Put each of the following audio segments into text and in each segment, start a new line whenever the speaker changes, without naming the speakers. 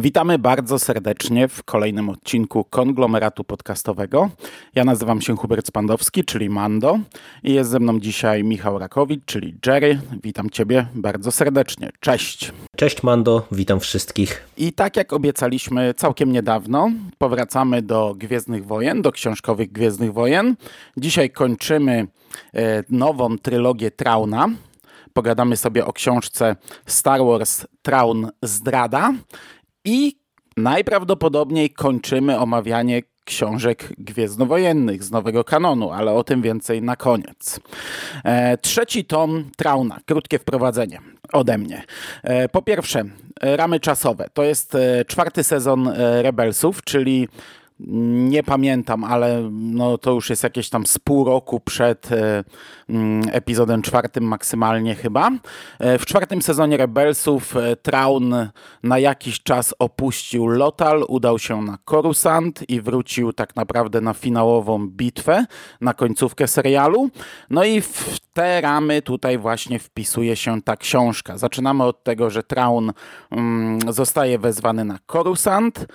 Witamy bardzo serdecznie w kolejnym odcinku konglomeratu podcastowego. Ja nazywam się Hubert Spandowski, czyli Mando, i jest ze mną dzisiaj Michał Rakowicz, czyli Jerry. Witam Ciebie bardzo serdecznie. Cześć.
Cześć Mando, witam wszystkich.
I tak jak obiecaliśmy całkiem niedawno, powracamy do Gwiezdnych Wojen, do książkowych Gwiezdnych Wojen. Dzisiaj kończymy e, nową trylogię Trauna. Pogadamy sobie o książce Star Wars Traun Zdrada i najprawdopodobniej kończymy omawianie książek gwiezdnowojennych z nowego kanonu, ale o tym więcej na koniec. E, trzeci tom Trauna, krótkie wprowadzenie ode mnie. E, po pierwsze, ramy czasowe. To jest e, czwarty sezon e, Rebelsów, czyli nie pamiętam, ale no to już jest jakieś tam z pół roku przed e, mm, epizodem czwartym maksymalnie chyba. E, w czwartym sezonie Rebelsów e, Traun na jakiś czas opuścił Lotal, udał się na Coruscant i wrócił tak naprawdę na finałową bitwę, na końcówkę serialu. No i w te ramy tutaj właśnie wpisuje się ta książka. Zaczynamy od tego, że Traun mm, zostaje wezwany na Coruscant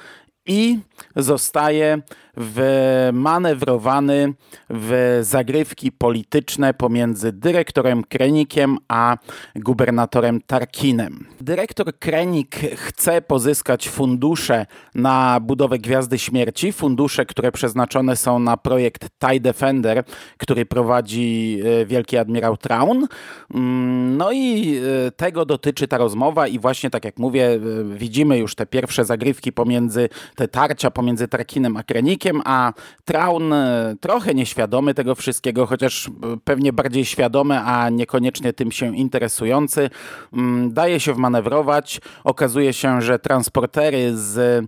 i zostaje wmanewrowany w zagrywki polityczne pomiędzy dyrektorem Krenikiem a gubernatorem Tarkinem. Dyrektor Krenik chce pozyskać fundusze na budowę Gwiazdy Śmierci, fundusze, które przeznaczone są na projekt TIE Defender, który prowadzi e, wielki admirał Traun. Mm, no i e, tego dotyczy ta rozmowa i właśnie tak jak mówię, e, widzimy już te pierwsze zagrywki pomiędzy, te tarcia pomiędzy Tarkinem a Krenikiem, a Traun trochę nieświadomy tego wszystkiego, chociaż pewnie bardziej świadomy, a niekoniecznie tym się interesujący, mm, daje się wmanewrować. Okazuje się, że transportery z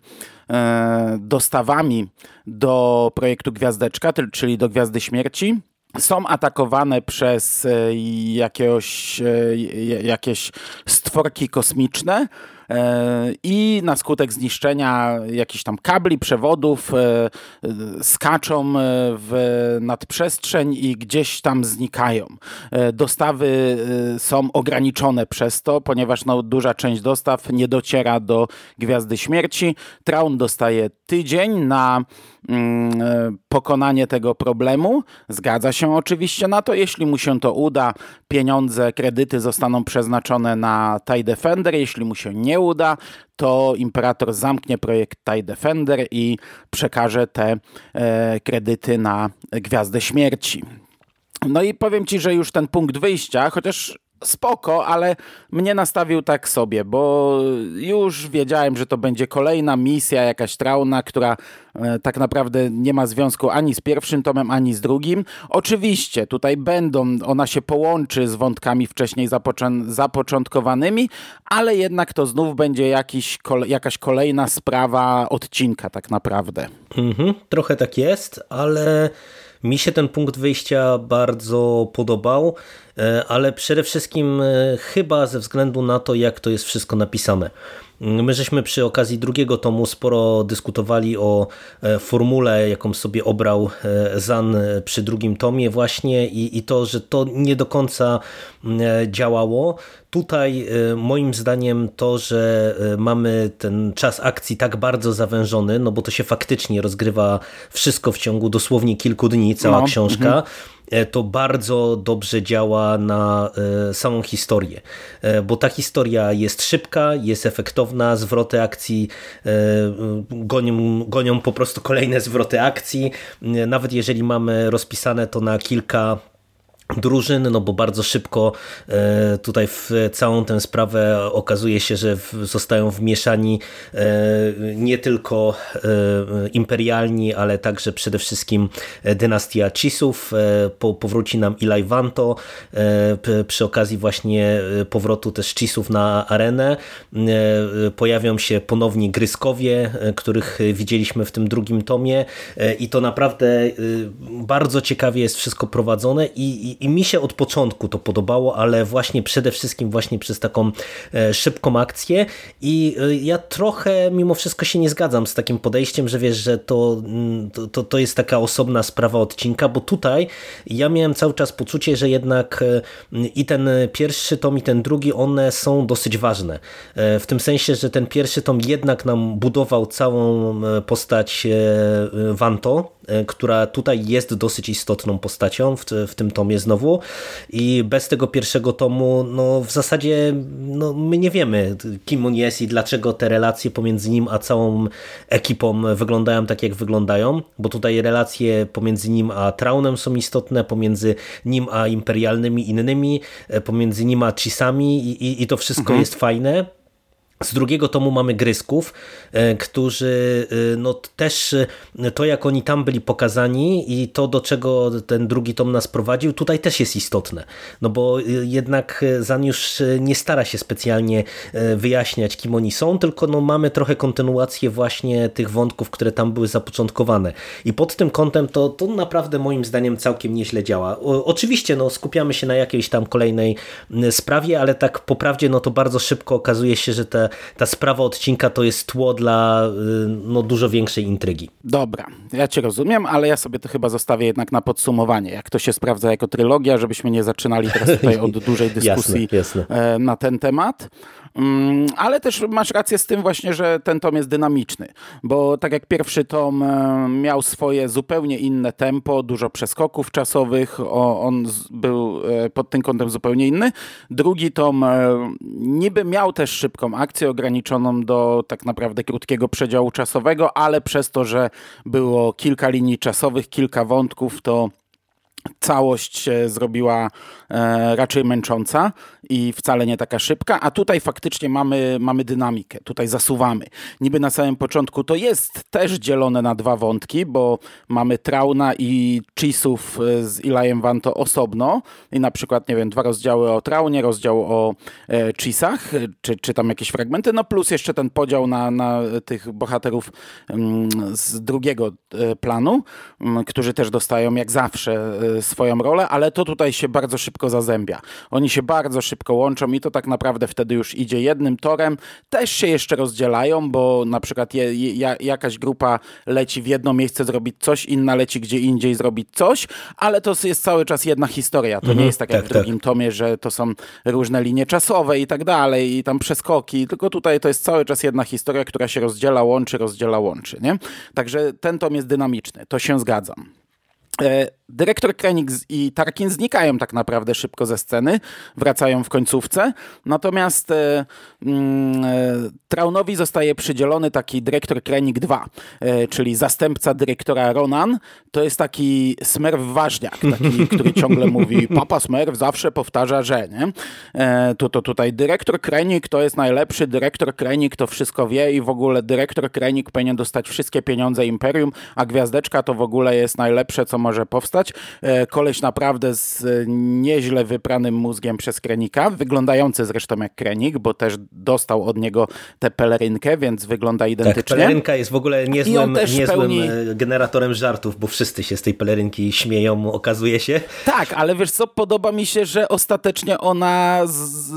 dostawami do projektu Gwiazdeczka, czyli do Gwiazdy Śmierci, są atakowane przez jakiegoś, jakieś stworki kosmiczne i na skutek zniszczenia jakichś tam kabli, przewodów skaczą w nadprzestrzeń i gdzieś tam znikają. Dostawy są ograniczone przez to, ponieważ no, duża część dostaw nie dociera do Gwiazdy Śmierci. Traun dostaje tydzień na pokonanie tego problemu. Zgadza się oczywiście na to. Jeśli mu się to uda, pieniądze, kredyty zostaną przeznaczone na TIE Defender. Jeśli mu się nie uda, to imperator zamknie projekt TIE Defender i przekaże te e, kredyty na Gwiazdę Śmierci. No i powiem Ci, że już ten punkt wyjścia, chociaż spoko, ale mnie nastawił tak sobie, bo już wiedziałem, że to będzie kolejna misja, jakaś trauna, która e, tak naprawdę nie ma związku ani z pierwszym tomem, ani z drugim. Oczywiście tutaj będą, ona się połączy z wątkami wcześniej zapoczątkowanymi, ale jednak to znów będzie jakiś, jakaś kolejna sprawa odcinka tak naprawdę.
Mhm, trochę tak jest, ale mi się ten punkt wyjścia bardzo podobał, ale przede wszystkim e, chyba ze względu na to, jak to jest wszystko napisane. My żeśmy przy okazji drugiego tomu sporo dyskutowali o e, formule, jaką sobie obrał Zan przy drugim tomie właśnie i, i to, że to nie do końca działało. Tutaj moim zdaniem to, że mamy ten czas akcji tak bardzo zawężony, no bo to się faktycznie rozgrywa wszystko w ciągu dosłownie kilku dni, cała no, książka, mm -hmm. To bardzo dobrze działa na samą historię, bo ta historia jest szybka, jest efektowna, zwroty akcji gonią, gonią po prostu kolejne zwroty akcji, nawet jeżeli mamy rozpisane to na kilka drużyny, no bo bardzo szybko e, tutaj w całą tę sprawę okazuje się, że zostają wmieszani e, nie tylko e, imperialni, ale także przede wszystkim dynastia Cisów. Powróci nam Eli Vanto przy okazji właśnie powrotu też Cisów na arenę. Pojawią się ponownie Gryskowie, których widzieliśmy w tym drugim tomie i to naprawdę bardzo ciekawie jest wszystko prowadzone i i, i mi się od początku to podobało, ale właśnie przede wszystkim właśnie przez taką szybką akcję i ja trochę mimo wszystko się nie zgadzam z takim podejściem, że wiesz, że to, mm, to, to jest taka osobna sprawa odcinka, bo tutaj ja miałem cały czas poczucie, że jednak i ten pierwszy tom i ten drugi, one są dosyć ważne. W tym sensie, że ten pierwszy tom jednak nam budował całą postać Vanto, E, która tutaj jest dosyć istotną postacią w, w tym tomie znowu i bez tego pierwszego tomu no w zasadzie no, my nie wiemy kim on jest i dlaczego te relacje pomiędzy nim a całą ekipą wyglądają tak jak wyglądają, bo tutaj relacje pomiędzy nim a Traunem są istotne, pomiędzy nim a imperialnymi innymi, e, pomiędzy nim a Chisami i, i, i to wszystko mhm. jest fajne z drugiego tomu mamy Grysków, e, którzy e, no też e, to jak oni tam byli pokazani i to do czego ten drugi tom nas prowadził, tutaj też jest istotne. No bo jednak Zaniusz nie stara się specjalnie wyjaśniać kim oni są, tylko no mamy trochę kontynuację właśnie tych wątków, które tam były zapoczątkowane. I pod tym kątem to, to naprawdę moim zdaniem całkiem nieźle działa. O, oczywiście no skupiamy się na jakiejś tam kolejnej sprawie, ale tak po prawdzie no to bardzo szybko okazuje się, że te ta sprawa odcinka to jest tło dla y, no, dużo większej intrygi.
Dobra, ja cię rozumiem, ale ja sobie to chyba zostawię jednak na podsumowanie, jak to się sprawdza jako trylogia, żebyśmy nie zaczynali teraz tutaj od dużej dyskusji jasne, jasne. Na ten temat. Mm, ale też masz rację z tym właśnie, że ten tom jest dynamiczny, bo tak jak pierwszy tom e, miał swoje zupełnie inne tempo, dużo przeskoków czasowych, on był e, pod tym kątem zupełnie inny. Drugi tom e, niby miał też szybką akcję, ograniczoną do tak naprawdę krótkiego przedziału czasowego, ale przez to, że było kilka linii czasowych, kilka wątków, to całość się zrobiła e, raczej męcząca i wcale nie taka szybka, a tutaj faktycznie mamy, mamy dynamikę, tutaj zasuwamy. Niby na samym początku to jest też dzielone na dwa wątki, bo mamy Trauna i Chisów e, z Ilajem Vanto osobno i na przykład, nie wiem, dwa rozdziały o Traunie, rozdział o e, Chisach, czy, czy tam jakieś fragmenty, no plus jeszcze ten podział na, na tych bohaterów mm, z drugiego planu, mm, którzy też dostają jak zawsze swoją rolę, ale to tutaj się bardzo szybko zazębia. Oni się bardzo szybko łączą i to tak naprawdę wtedy już idzie jednym torem. Też się jeszcze rozdzielają, bo na przykład je, je, jakaś grupa leci w jedno miejsce zrobić coś, inna leci gdzie indziej zrobić coś, ale to jest cały czas jedna historia. To mhm, nie jest tak, jak tak, w drugim tak. tomie, że to są różne linie czasowe i tak dalej, i tam przeskoki, tylko tutaj to jest cały czas jedna historia, która się rozdziela, łączy, rozdziela, łączy. Nie? Także ten tom jest dynamiczny, to się zgadzam. E, dyrektor Koenig i Tarkin znikają tak naprawdę szybko ze sceny, wracają w końcówce, natomiast e, mm, e, Traunowi zostaje przydzielony taki dyrektor Krenik 2, e, czyli zastępca dyrektora Ronan. To jest taki smerw ważniak, taki, który ciągle mówi papa smerw zawsze powtarza, że nie? E, to, to tutaj dyrektor Krenik to jest najlepszy, dyrektor Krenik to wszystko wie i w ogóle dyrektor Krenik powinien dostać wszystkie pieniądze Imperium, a Gwiazdeczka to w ogóle jest najlepsze, co może powstać. E, koleś naprawdę z nieźle wypranym mózgiem przez Krenika, wyglądający zresztą jak Krenik, bo też dostał od niego tę pelerynkę, więc wygląda identycznie. Tak,
pelerynka jest w ogóle niezłym, niezłym pełni... E, generatorem żartów, bo wszyscy się z tej pelerynki śmieją, okazuje się.
Tak, ale wiesz co, podoba mi się, że ostatecznie ona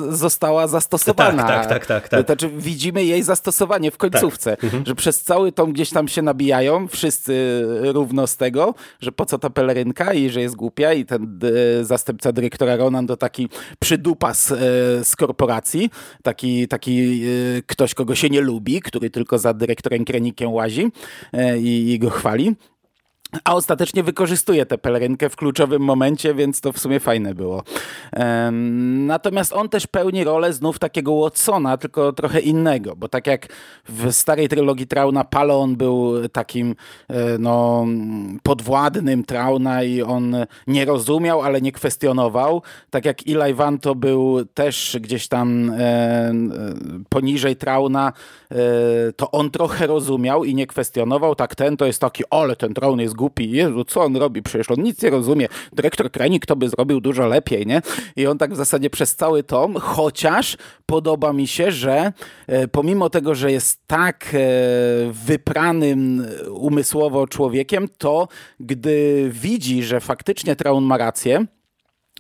została zastosowana.
Tak, tak, tak. tak, tak.
Znaczy widzimy jej zastosowanie w końcówce, tak. mhm. że przez cały tom gdzieś tam się nabijają, wszyscy równo z tego, że po co ta pelerynka i że jest głupia i ten e, zastępca dyrektora Ronan to taki przydupas e, z korporacji, taki, taki e, ktoś, kogo się nie lubi, który tylko za dyrektorem Krenikiem łazi i go chwali. A ostatecznie wykorzystuje tę pelerynkę w kluczowym momencie, więc to w sumie fajne było. Natomiast on też pełni rolę znów takiego Watsona, tylko trochę innego, bo tak jak w starej trylogii Trauna, Palon był takim e, no, podwładnym Trauna i on nie rozumiał, ale nie kwestionował. Tak jak Eli Vanto był też gdzieś tam e, poniżej Trauna, e, to on trochę rozumiał i nie kwestionował. Tak ten to jest taki, ale ten Traun jest głupi, Jezu, co on robi? Przecież on nic nie rozumie. Dyrektor Kranik to by zrobił dużo lepiej, nie? I on tak w zasadzie przez cały tom, chociaż podoba mi się, że e, pomimo tego, że jest tak e, wypranym umysłowo człowiekiem, to gdy widzi, że faktycznie Traun ma rację,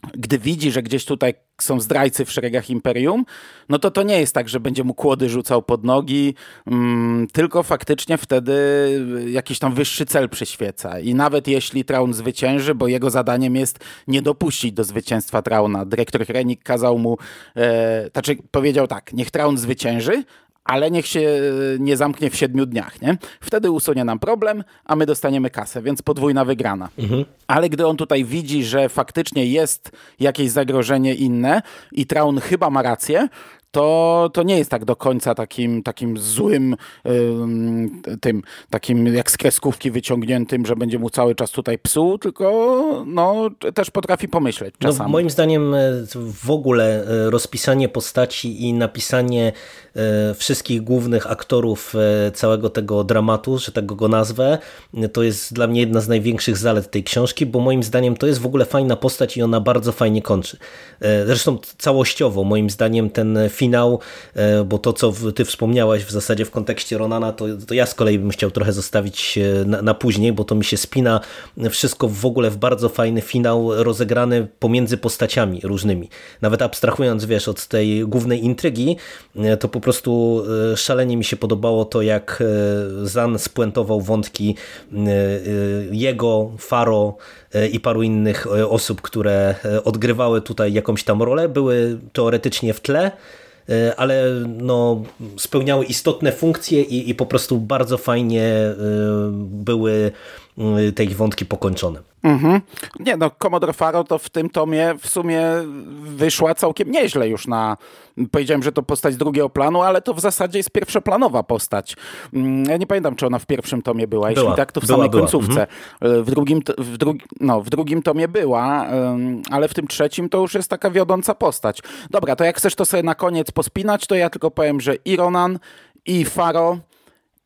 gdy widzi, że gdzieś tutaj są zdrajcy w szeregach Imperium, no to to nie jest tak, że będzie mu kłody rzucał pod nogi, mm, tylko faktycznie wtedy jakiś tam wyższy cel przyświeca. I nawet jeśli Traun zwycięży, bo jego zadaniem jest nie dopuścić do zwycięstwa Trauna. Dyrektor Hrenik kazał mu, e, znaczy powiedział tak, niech Traun zwycięży, ale niech się nie zamknie w siedmiu dniach, nie? Wtedy usunie nam problem, a my dostaniemy kasę, więc podwójna wygrana. Mhm. Ale gdy on tutaj widzi, że faktycznie jest jakieś zagrożenie inne i Traun chyba ma rację, to, to nie jest tak do końca takim, takim złym tym, takim jak z kreskówki wyciągniętym, że będzie mu cały czas tutaj psuł, tylko no, też potrafi pomyśleć no, czasami.
No, moim zdaniem e, w ogóle e, rozpisanie postaci i napisanie e, wszystkich głównych aktorów całego tego dramatu, że tak go nazwę, to jest dla mnie jedna z największych zalet tej książki, bo moim zdaniem to jest w ogóle fajna postać i ona bardzo fajnie kończy. Zresztą całościowo moim zdaniem ten finał, e, bo to, co ty wspomniałaś w zasadzie w kontekście Ronana, to, to ja z kolei bym chciał trochę zostawić e, na, na, później, bo to mi się spina wszystko w ogóle w bardzo fajny finał rozegrany pomiędzy postaciami różnymi. Nawet abstrahując, wiesz, od tej głównej intrygi, e, to po prostu szalenie mi się podobało to, jak Zan spuentował wątki jego, Faro, i paru innych osób, które odgrywały tutaj jakąś tam rolę, były teoretycznie w tle, ale no, spełniały istotne funkcje i, i po prostu bardzo fajnie e, były e, te ich wątki pokończone.
Mhm. Nie no, Commodore Faro to w tym tomie w sumie wyszła całkiem nieźle już na, powiedziałem, że to postać drugiego planu, ale to w zasadzie jest pierwszoplanowa postać. Mm, ja nie pamiętam, czy ona w pierwszym tomie była, była. jeśli tak, to w była, samej była. końcówce. Mhm. W, drugim, w, drugi, no, w drugim tomie była, ale w tym trzecim to już jest taka wiodąca postać. Dobra, to jak chcesz to sobie na koniec pospinać, to ja tylko powiem, że i Ronan, i Faro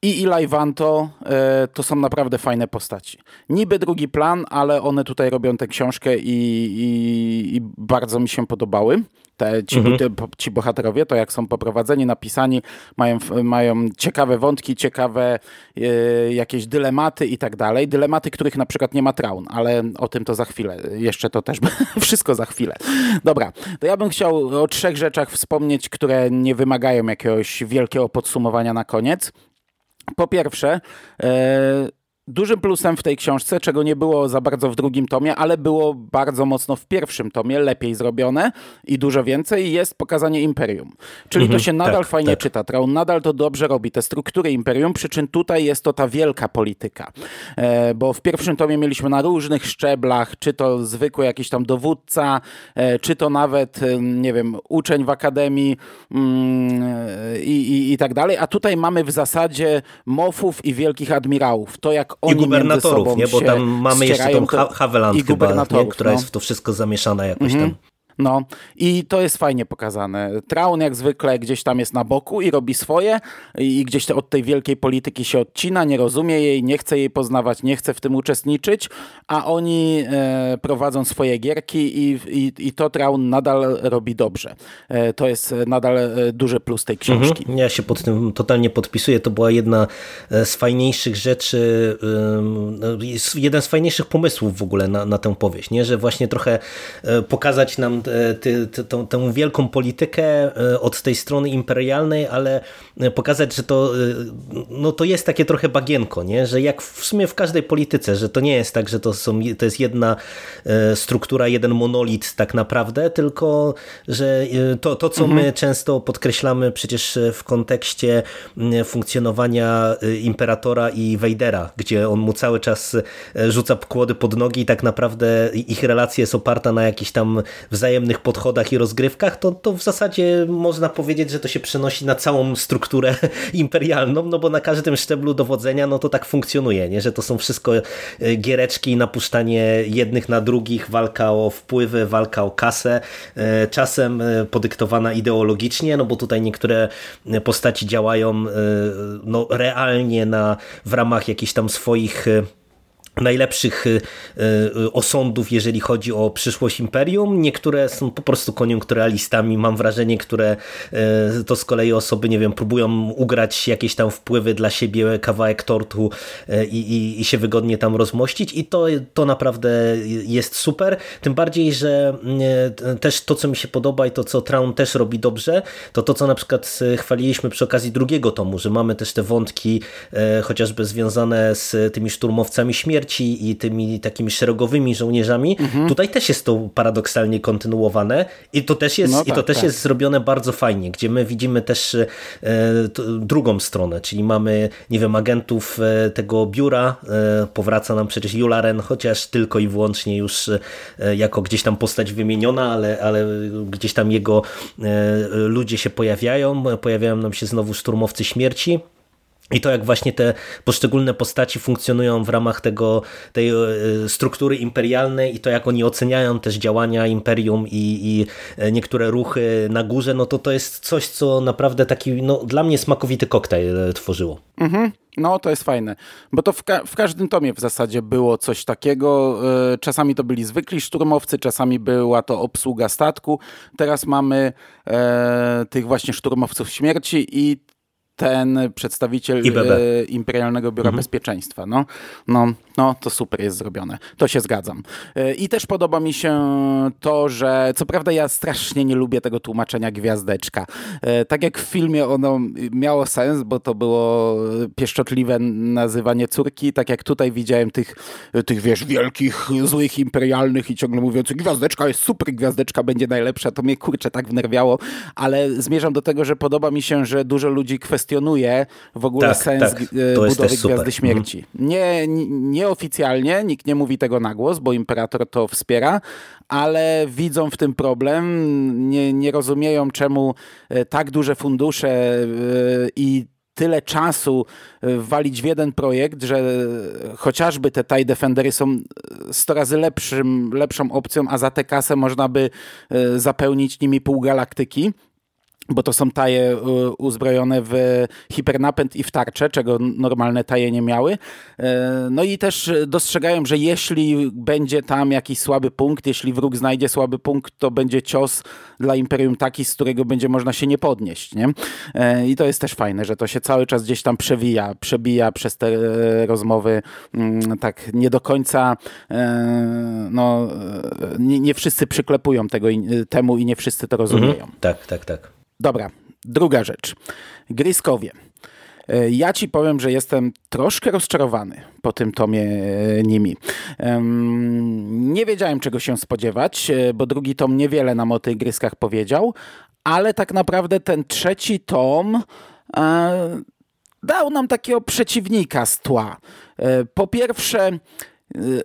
i Eli Vanto e, to są naprawdę fajne postaci. Niby drugi plan, ale one tutaj robią tę książkę i, i, i bardzo mi się podobały. Te, ci, mhm. te, ci bohaterowie, to jak są poprowadzeni, napisani, mają, mają ciekawe wątki, ciekawe e, jakieś dylematy i tak dalej. Dylematy, których na przykład nie ma Traun, ale o tym to za chwilę. Jeszcze to też wszystko za chwilę. Dobra, to ja bym chciał o trzech rzeczach wspomnieć, które nie wymagają jakiegoś wielkiego podsumowania na koniec. Po pierwsze, e, Dużym plusem w tej książce, czego nie było za bardzo w drugim tomie, ale było bardzo mocno w pierwszym tomie, lepiej zrobione i dużo więcej, jest pokazanie Imperium. Czyli mhm, to się nadal tak, fajnie tak. czyta. Traun nadal to dobrze robi, te struktury Imperium, przy czym tutaj jest to ta wielka polityka. E, bo w pierwszym tomie mieliśmy na różnych szczeblach, czy to zwykły jakiś tam dowódca, e, czy to nawet, e, nie wiem, uczeń w akademii mm, i, i, i tak dalej, a tutaj mamy w zasadzie mofów i wielkich admirałów. To jak oni
I gubernatorów, nie? bo tam mamy jeszcze tą Haveland chyba, nie? która no. jest w to wszystko zamieszana jakoś mhm. tam.
No i to jest fajnie pokazane. Traun jak zwykle gdzieś tam jest na boku i robi swoje i gdzieś od tej wielkiej polityki się odcina, nie rozumie jej, nie chce jej poznawać, nie chce w tym uczestniczyć, a oni e, prowadzą swoje gierki i, i, i, to Traun nadal robi dobrze. E, to jest nadal e, duży plus tej książki.
Mhm. Ja się pod tym totalnie podpisuję. To była jedna e, z fajniejszych rzeczy, jeden z fajniejszych pomysłów w ogóle na, na tę powieść, nie? że właśnie trochę e, pokazać nam E, ty, ty, tą, tę wielką politykę e, od tej strony imperialnej, ale e, pokazać, że to, no to jest takie trochę bagienko, nie? że jak w sumie w każdej polityce, że to nie jest tak, że to, są, to jest jedna struktura, jeden monolit tak naprawdę, tylko że to, to co mhm. my często podkreślamy przecież w kontekście funkcjonowania imperatora i Wejdera, gdzie on mu cały czas rzuca kłody pod nogi i tak naprawdę ich relacja jest oparta na jakichś tam wzajemnych podchodach i rozgrywkach, to, to w zasadzie można powiedzieć, że to się przenosi na całą strukturę imperialną, no bo na każdym szczeblu dowodzenia no to tak funkcjonuje, nie? że to są wszystko e, giereczki, napuszczanie jednych na drugich, walka o wpływy, walka o kasę, e, czasem e, podyktowana ideologicznie, no bo tutaj niektóre postaci działają no, realnie na, w ramach jakichś tam swoich najlepszych y, y, osądów, jeżeli chodzi o przyszłość Imperium. Niektóre są po prostu koniunkturalistami, mam wrażenie, które y, to z kolei osoby, nie wiem, próbują ugrać jakieś tam wpływy dla siebie, kawałek tortu i, i, i się wygodnie tam rozmościć i to, to naprawdę jest super. Tym bardziej, że też to, co mi się podoba i to, co Traun też robi dobrze, to to, co na przykład chwaliliśmy przy okazji drugiego tomu, że mamy też te wątki chociażby związane z tymi szturmowcami śmierci, śmierci i tymi takimi szeregowymi żołnierzami, mhm. tutaj też jest to paradoksalnie kontynuowane i to też jest, no tak, i to też tak. jest zrobione bardzo fajnie, gdzie my widzimy też e, drugą stronę, czyli mamy, nie wiem, agentów e, tego biura, e, powraca nam przecież Jularen, chociaż tylko i wyłącznie już e, jako gdzieś tam postać wymieniona, ale, ale gdzieś tam jego e, ludzie się pojawiają, pojawiają nam się znowu szturmowcy śmierci, i to, jak właśnie te poszczególne postaci funkcjonują w ramach tego, tej e, struktury imperialnej i to, jak oni oceniają też działania imperium i, i e, niektóre ruchy na górze, no to to jest coś, co naprawdę taki, no dla mnie smakowity koktajl e, tworzyło.
Mhm. No, to jest fajne, bo to w, ka w, każdym tomie w zasadzie było coś takiego. Czasami to byli zwykli szturmowcy, czasami była to obsługa statku. Teraz mamy e, tych właśnie szturmowców śmierci i ten przedstawiciel e, Imperialnego Biura mhm. Bezpieczeństwa. No, no, no, to super jest zrobione. To się zgadzam. E, I też podoba mi się to, że co prawda ja strasznie nie lubię tego tłumaczenia gwiazdeczka. E, tak jak w filmie ono miało sens, bo to było pieszczotliwe nazywanie córki, tak jak tutaj widziałem tych, tych wiesz, wielkich, złych imperialnych i ciągle mówiących gwiazdeczka jest super, gwiazdeczka będzie najlepsza, to mnie kurczę tak wnerwiało, ale zmierzam do tego, że podoba mi się, że dużo ludzi kwestionuje kwestionuje w ogóle tak, sens tak. E, budowy Gwiazdy Śmierci. Mhm. Nie, nieoficjalnie, nikt nie mówi tego na głos, bo Imperator to wspiera, ale widzą w tym problem, nie, nie rozumieją czemu e, tak duże fundusze e, i tyle czasu walić w jeden projekt, że chociażby te TIE Defendery są 100 razy lepszym, lepszą opcją, a za tę kasę można by zapełnić nimi pół galaktyki bo to są taje uzbrojone w hipernapęd i w tarczę, czego normalne taje nie miały. E, no i też dostrzegają, że jeśli będzie tam jakiś słaby punkt, jeśli wróg znajdzie słaby punkt, to będzie cios dla Imperium taki, z którego będzie można się nie podnieść. Nie? E, I to jest też fajne, że to się cały czas gdzieś tam przewija, przebija przez te e, rozmowy mm, tak nie do końca no, nie, nie wszyscy przyklepują tego temu i nie wszyscy to rozumieją. Mhm.
Tak, tak, tak.
Dobra, druga rzecz. Gryskowie. E, ja ci powiem, że jestem troszkę rozczarowany po tym tomie e, nimi. Nie wiedziałem, czego się spodziewać, e, bo drugi tom niewiele nam o tych gryskach powiedział, ale tak naprawdę ten trzeci tom dał nam takiego przeciwnika z tła. Po pierwsze,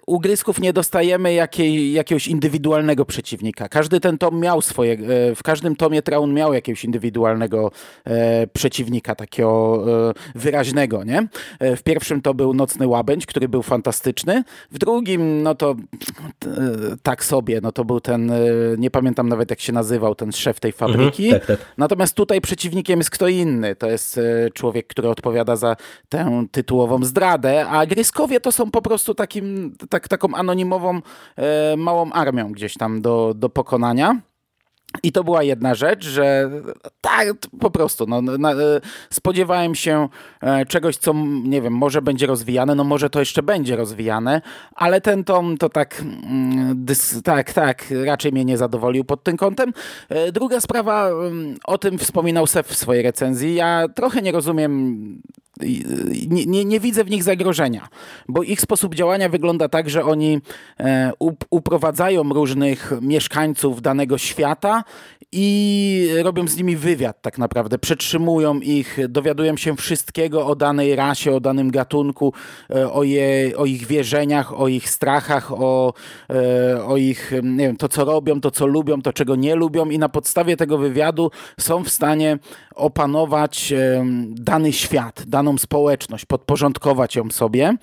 u Grysków nie dostajemy jakiej, jakiegoś indywidualnego przeciwnika. Każdy ten tom miał swoje, e, w każdym tomie Traun miał jakiegoś indywidualnego e, przeciwnika, takiego e, wyraźnego, nie? W pierwszym to był Nocny Łabędź, który był fantastyczny. W drugim, no to tak sobie, no to był ten, nie pamiętam nawet jak się nazywał, ten szef tej fabryki. Mhm, tak, tak. Natomiast tutaj przeciwnikiem jest kto inny. To jest człowiek, który odpowiada za tę tytułową zdradę, a Gryskowie to są po prostu takim tak, taką anonimową e, małą armią gdzieś tam do, do pokonania. I to była jedna rzecz, że tak, po prostu no, na, spodziewałem się e, czegoś, co nie wiem, może będzie rozwijane, no może to jeszcze będzie rozwijane, ale ten tom to tak, mm, dys, tak, tak, raczej mnie nie zadowolił pod tym kątem. E, druga sprawa, mm, o tym wspominał Sef w swojej recenzji. Ja trochę nie rozumiem nie, nie, nie, widzę w nich zagrożenia, bo ich sposób działania wygląda tak, że oni e, uprowadzają różnych mieszkańców danego świata i robią z nimi wywiad tak naprawdę. Przetrzymują ich, dowiadują się wszystkiego o danej rasie, o danym gatunku, e, o, je, o ich wierzeniach, o ich strachach, o, e, o ich, nie wiem, to co robią, to co lubią, to czego nie lubią i na podstawie tego wywiadu są w stanie opanować dany świat, daną społeczność, podporządkować ją sobie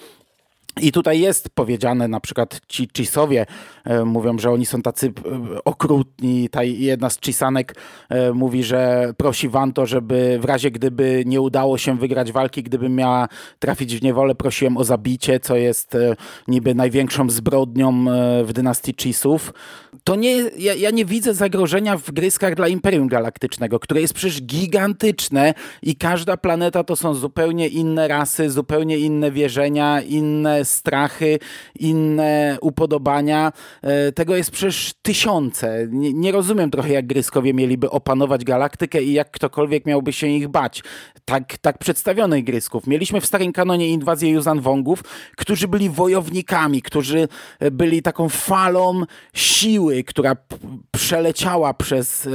I tutaj jest powiedziane, na przykład ci Chisowie e, mówią, że oni są tacy e, okrutni. Ta jedna z Chisanek e, mówi, że prosi Wanto, żeby w razie gdyby nie udało się wygrać walki, gdyby miała trafić w niewolę, prosiłem o zabicie, co jest e, niby największą zbrodnią e, w dynastii Chisów. To nie, ja, ja nie widzę zagrożenia w gryskach dla Imperium Galaktycznego, które jest przecież gigantyczne i każda planeta to są zupełnie inne rasy, zupełnie inne wierzenia, inne strachy, inne upodobania. E, tego jest przecież tysiące. Nie, nie rozumiem trochę, jak Gryskowie mieliby opanować galaktykę i jak ktokolwiek miałby się ich bać. Tak, tak przedstawionych Grysków. Mieliśmy w starym kanonie inwazję Yuzan Wongów, którzy byli wojownikami, którzy byli taką falą siły, która przeleciała przez e,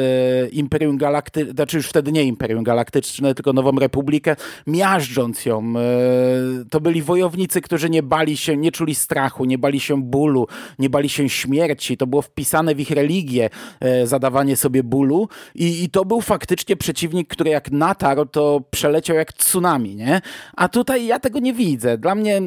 Imperium Galaktyczne, znaczy już wtedy nie Imperium Galaktyczne, tylko Nową Republikę, miażdżąc ją. E, to byli wojownicy, którzy nie bali się, nie czuli strachu, nie bali się bólu, nie bali się śmierci. To było wpisane w ich religię, e, zadawanie sobie bólu i, i to był faktycznie przeciwnik, który jak natarł, to przeleciał jak tsunami, nie? A tutaj ja tego nie widzę. Dla mnie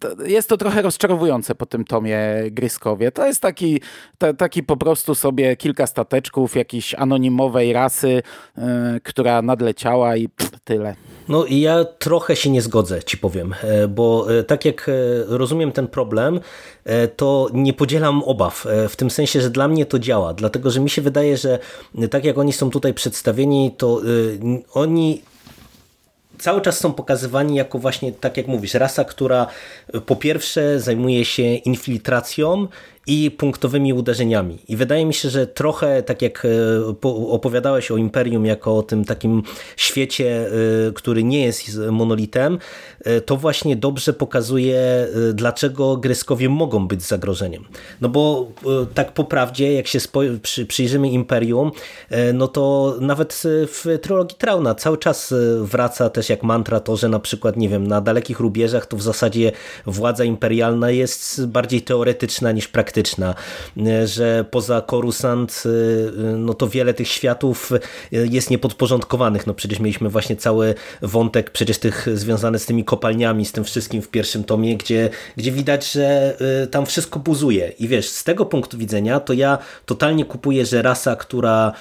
to jest to trochę rozczarowujące po tym tomie Gryskowie. To jest taki, ta, taki po prostu sobie kilka stateczków jakiejś anonimowej rasy, yy, która nadleciała i pff, tyle.
No i ja trochę się nie zgodzę, ci powiem, e, bo e, tak jak rozumiem ten problem, to nie podzielam obaw, w tym sensie, że dla mnie to działa, dlatego że mi się wydaje, że tak jak oni są tutaj przedstawieni, to oni cały czas są pokazywani jako właśnie, tak jak mówisz, rasa, która po pierwsze zajmuje się infiltracją i punktowymi uderzeniami. I wydaje mi się, że trochę tak jak e, opowiadałeś o Imperium jako o tym takim świecie, e, który nie jest monolitem, e, to właśnie dobrze pokazuje, dlaczego Gryskowie mogą być zagrożeniem. No bo tak po prawdzie, jak się przyjrzymy Imperium, no to nawet w trylogii Trauna cały czas wraca też jak mantra to, że na przykład, nie wiem, na dalekich rubieżach to w zasadzie władza imperialna jest bardziej teoretyczna niż praktyczna praktyczna, e, że poza Coruscant e, no to wiele tych światów e, jest niepodporządkowanych. No przecież mieliśmy właśnie cały wątek przecież tych związany z tymi kopalniami, z tym wszystkim w pierwszym tomie, gdzie, gdzie widać, że tam wszystko buzuje. I wiesz, z tego punktu widzenia to ja totalnie kupuję, że rasa, która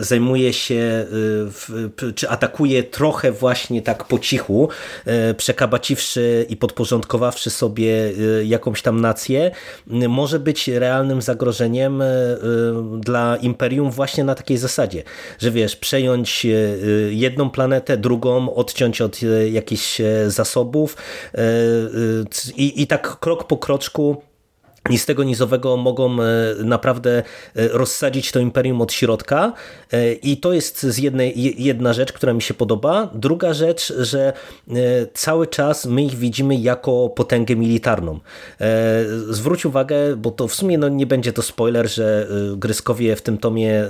zajmuje się czy atakuje trochę właśnie tak po cichu, przekabaciwszy i podporządkowawszy sobie jakąś tam nację, może być być realnym zagrożeniem e, e, dla Imperium właśnie na takiej zasadzie, że wiesz, przejąć e, jedną planetę, drugą, odciąć od jakichś zasobów i, i tak krok po kroczku i z tego nizowego mogą e, naprawdę e, rozsadzić to imperium od środka. E, I to jest z jednej, jedna rzecz, która mi się podoba. Druga rzecz, że cały czas my ich widzimy jako potęgę militarną. Zwróć uwagę, bo to w sumie no, nie będzie to spoiler, że Gryskowie w tym tomie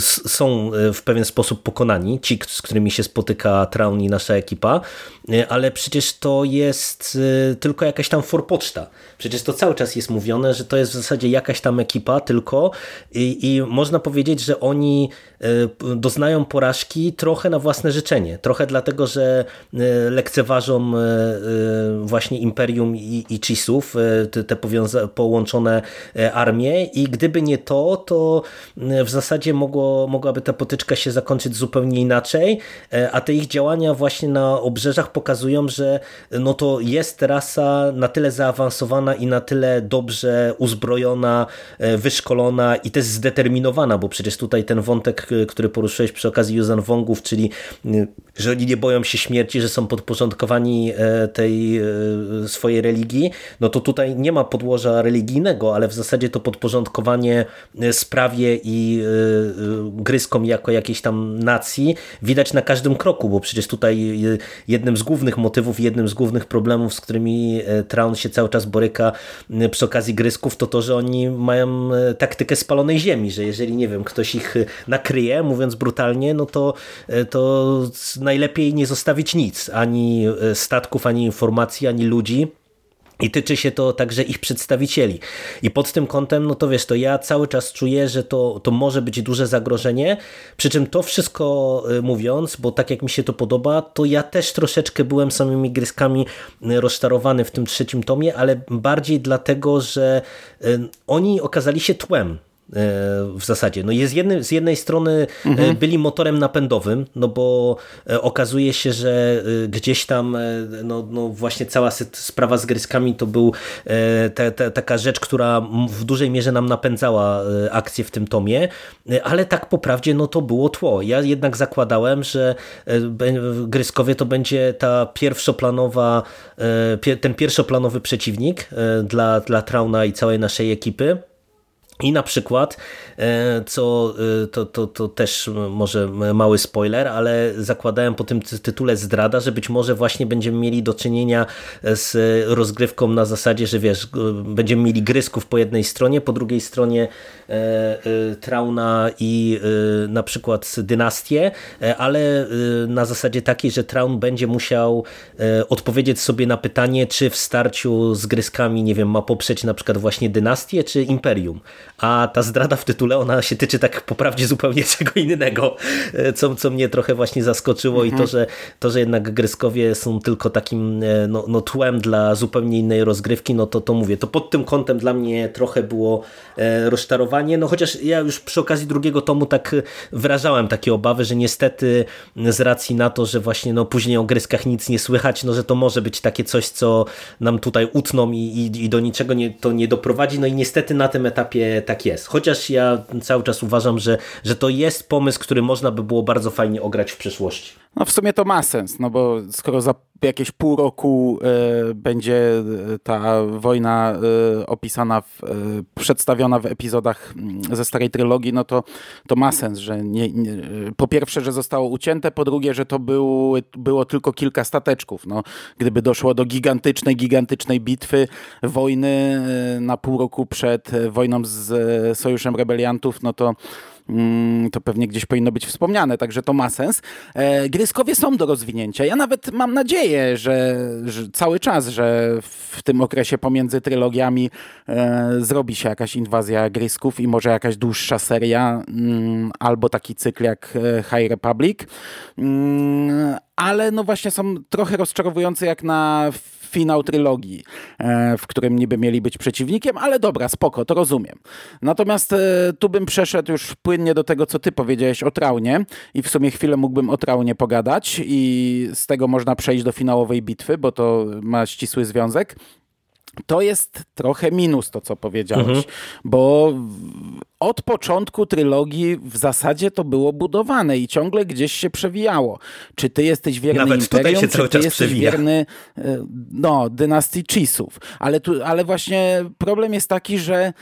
są w pewien sposób pokonani, ci, z którymi się spotyka Traun i nasza ekipa, ale przecież to jest tylko jakaś tam forpoczta. Przecież to cały czas jest mówione, że to jest w zasadzie jakaś tam ekipa tylko i, i można powiedzieć, że oni e, doznają porażki trochę na własne życzenie. Trochę dlatego, że e, lekceważą e, właśnie Imperium i, i Chisów, te, te połączone armie i gdyby nie to, to w zasadzie mogło, mogłaby ta potyczka się zakończyć zupełnie inaczej, a te ich działania właśnie na obrzeżach pokazują, że no to jest rasa na tyle zaawansowana i na tyle dobrze uzbrojona, e, wyszkolona i też zdeterminowana, bo przecież tutaj ten wątek, e, który poruszyłeś przy okazji Yuzan Wongów, czyli e, że oni nie boją się śmierci, że są podporządkowani tej swojej religii, no to tutaj nie ma podłoża religijnego, ale w zasadzie to podporządkowanie sprawie i gryskom jako jakiejś tam nacji widać na każdym kroku, bo przecież tutaj jednym z głównych motywów, jednym z głównych problemów, z którymi Traun się cały czas boryka, przy okazji grysków, to to, że oni mają e, taktykę spalonej ziemi, że jeżeli, nie wiem, ktoś ich e, nakryje, mówiąc brutalnie, no to, to najlepiej nie zostawić nic, ani statków, ani informacji, ani ludzi, i tyczy się to także ich przedstawicieli. I pod tym kątem, no to wiesz, to ja cały czas czuję, że to, to może być duże zagrożenie. Przy czym to wszystko y, mówiąc, bo tak jak mi się to podoba, to ja też troszeczkę byłem samymi gryskami y, rozczarowany w tym trzecim tomie, ale bardziej dlatego, że y, oni okazali się tłem w zasadzie. No jest jedny, z jednej strony e, mhm. byli motorem napędowym, no bo e, okazuje się, że gdzieś tam no, no właśnie cała sprawa z gryskami to był taka rzecz, która w dużej mierze nam napędzała akcję w tym tomie, ale tak po prawdzie no to było tło. Ja jednak zakładałem, że Gryskowie to będzie ta pierwszoplanowa, ten pierwszoplanowy przeciwnik dla, dla Trauna i całej naszej ekipy. I na przykład, e, co e, to, to, to też może mały spoiler, ale zakładałem po tym tytule zdrada, że być może właśnie będziemy mieli do czynienia z rozgrywką na zasadzie, że wiesz, będziemy mieli grysków po jednej stronie, po drugiej stronie e, Trauna i na przykład dynastię, ale na zasadzie takiej, że Traun będzie musiał odpowiedzieć sobie na pytanie, czy w starciu z gryskami, nie wiem, ma poprzeć na przykład właśnie dynastię, czy imperium a ta zdrada w tytule, ona się tyczy tak poprawdzie zupełnie czego innego, e, co, co mnie trochę właśnie zaskoczyło mhm. i to że, to, że jednak Gryskowie są tylko takim e, no, no, tłem dla zupełnie innej rozgrywki, no to, to mówię, to pod tym kątem dla mnie trochę było e, rozczarowanie, no chociaż ja już przy okazji drugiego tomu tak wyrażałem takie obawy, że niestety z racji na to, że właśnie no później o Gryskach nic nie słychać, no że to może być takie coś, co nam tutaj utną i, i, i do niczego nie, to nie doprowadzi, no i niestety na tym etapie tak jest. Chociaż ja cały czas uważam, że, że to jest pomysł, który można by było bardzo fajnie ograć w przyszłości.
No w sumie to ma sens, no bo skoro za jakieś pół roku y, będzie e, ta wojna y, opisana, w, przedstawiona w epizodach mm, ze starej trylogii, no to, to ma sens, że nie, nie, po pierwsze, że zostało ucięte, po drugie, że to był, było tylko kilka stateczków. No, gdyby doszło do gigantycznej, gigantycznej bitwy, wojny na pół roku przed wojną z Sojuszem Rebeliantów, no to Mm, to pewnie gdzieś powinno być wspomniane, także to ma sens. E, Gryskowie są do rozwinięcia. Ja nawet mam nadzieję, że, że cały czas, że w tym okresie pomiędzy trylogiami e, zrobi się jakaś inwazja Grysków i może jakaś dłuższa seria mm, albo taki cykl jak e, High Republic. Mm, ale no właśnie są trochę rozczarowujące jak na finał trylogii, e, w którym niby mieli być przeciwnikiem, ale dobra, spoko, to rozumiem. Natomiast e, tu bym przeszedł już płynnie do tego, co ty powiedziałeś o Traunie i w sumie chwilę mógłbym o Traunie pogadać i z tego można przejść do finałowej bitwy, bo to ma ścisły związek. To jest trochę minus to, co powiedziałeś, mhm. bo od początku trylogii w zasadzie to było budowane i ciągle gdzieś się przewijało. Czy ty jesteś wierny Nawet Imperium, czy ty jesteś przewija. wierny e, no, dynastii Chisów. Ale, tu, ale właśnie problem jest taki, że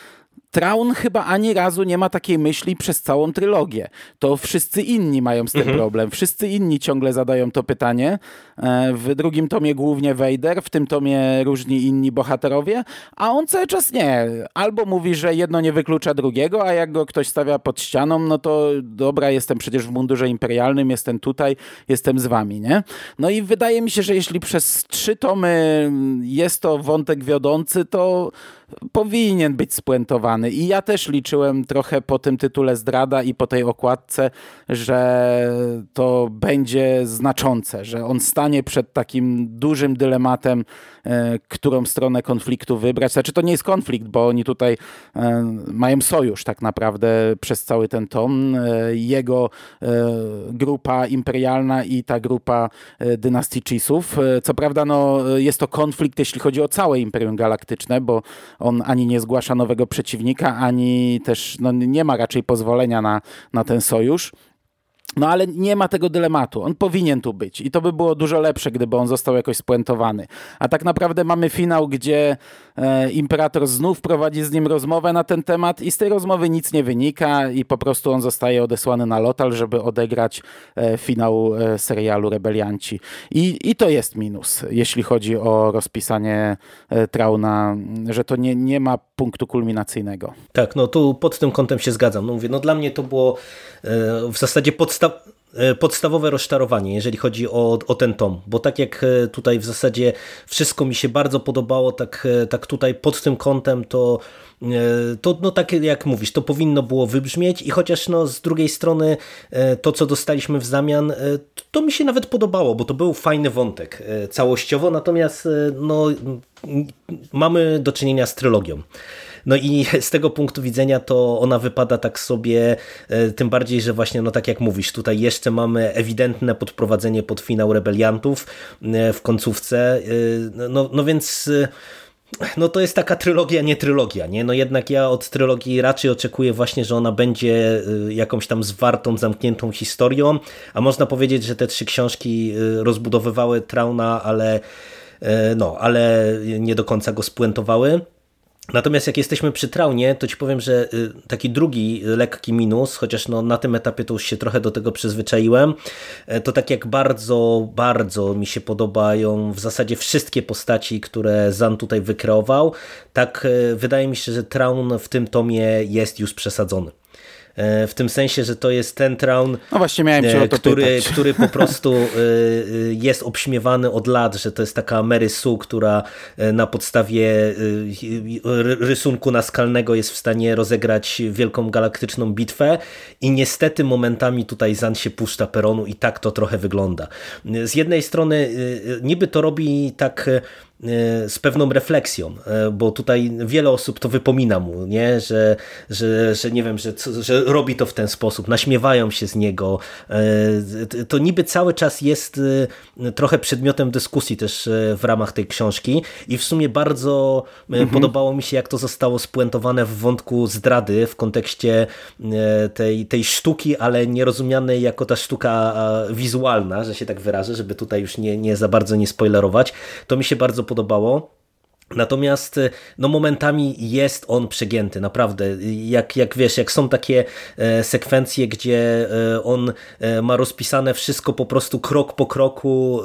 Traun chyba ani razu nie ma takiej myśli przez całą trylogię. To wszyscy inni mają z tym mhm. problem. Wszyscy inni ciągle zadają to pytanie. E, w drugim tomie głównie Vader, w tym tomie różni inni bohaterowie, a on cały czas nie. Albo mówi, że jedno nie wyklucza drugiego, a jak go ktoś stawia pod ścianą, no to dobra, jestem przecież w mundurze imperialnym, jestem tutaj, jestem z wami, nie? No i wydaje mi się, że jeśli przez trzy tomy jest to wątek wiodący, to powinien być spuentowany. I ja też liczyłem trochę po tym tytule zdrada i po tej okładce, że to będzie znaczące, że on stanie przed takim dużym dylematem, e, którą stronę konfliktu wybrać. Znaczy to nie jest konflikt, bo oni tutaj e, mają sojusz tak naprawdę przez cały ten tom. E, jego grupa imperialna i ta grupa dynastii Chisów. Co prawda no, jest to konflikt, jeśli chodzi o całe Imperium Galaktyczne, bo on ani nie zgłasza nowego przeciwnika, ani też no, nie ma raczej pozwolenia na, na ten sojusz. No ale nie ma tego dylematu. On powinien tu być i to by było dużo lepsze, gdyby on został jakoś spuentowany. A tak naprawdę mamy finał, gdzie e, imperator znów prowadzi z nim rozmowę na ten temat i z tej rozmowy nic nie wynika i po prostu on zostaje odesłany na lotal, żeby odegrać e, finał e, serialu Rebelianci. I, I to jest minus, jeśli chodzi o rozpisanie e, Trauna, że to nie, nie ma punktu kulminacyjnego.
Tak, no tu pod tym kątem się zgadzam. No mówię, no dla mnie to było e, w zasadzie podstaw e, podstawowe rozczarowanie, jeżeli chodzi o, o ten tom, bo tak jak e, tutaj w zasadzie wszystko mi się bardzo podobało, tak, tak tutaj pod tym kątem to to no tak jak mówisz, to powinno było wybrzmieć i chociaż no z drugiej strony to, co dostaliśmy w zamian, to mi się nawet podobało, bo to był fajny wątek całościowo, natomiast no, mamy do czynienia z trylogią. No i z tego punktu widzenia to ona wypada tak sobie, e, tym bardziej, że właśnie, no tak jak mówisz, tutaj jeszcze mamy ewidentne podprowadzenie pod finał rebeliantów e, w końcówce, e, no, no więc no to jest taka trylogia, nie trylogia, nie? No jednak ja od trylogii raczej oczekuję właśnie, że ona będzie jakąś tam zwartą, zamkniętą historią, a można powiedzieć, że te trzy książki rozbudowywały Trauna, ale no, ale nie do końca go spuentowały. Natomiast jak jesteśmy przy traunie, to ci powiem, że y, taki drugi lekki minus, chociaż no na tym etapie to już się trochę do tego przyzwyczaiłem, e, to tak jak bardzo, bardzo mi się podobają w zasadzie wszystkie postaci, które Zan tutaj wykreował, tak e, wydaje mi się, że Traun w tym tomie jest już przesadzony. E, w tym sensie, że to jest ten Traun,
no właśnie miałem cię to
który, który po prostu e, e, jest obśmiewany od lat, że to jest taka Mary Sue, która na podstawie rysunku naskalnego jest w stanie rozegrać wielką galaktyczną bitwę i niestety momentami tutaj Zan się puszcza peronu i tak to trochę wygląda. Z jednej strony niby to robi tak E, z pewną refleksją, e, bo tutaj wiele osób to wypomina mu, nie? Że, że, że nie wiem, że, że robi to w ten sposób, naśmiewają się z niego. E, to niby cały czas jest trochę przedmiotem dyskusji też w ramach tej książki i w sumie bardzo mhm. podobało mi się, jak to zostało spuentowane w wątku zdrady w kontekście tej, tej sztuki, ale nierozumianej jako ta sztuka wizualna, że się tak wyrażę, żeby tutaj już nie, nie za bardzo nie spoilerować. To mi się bardzo podobało. Natomiast y, no momentami jest on przegięty, naprawdę. Jak, jak wiesz, jak są takie e, sekwencje, gdzie e, on e, ma rozpisane wszystko po prostu krok po kroku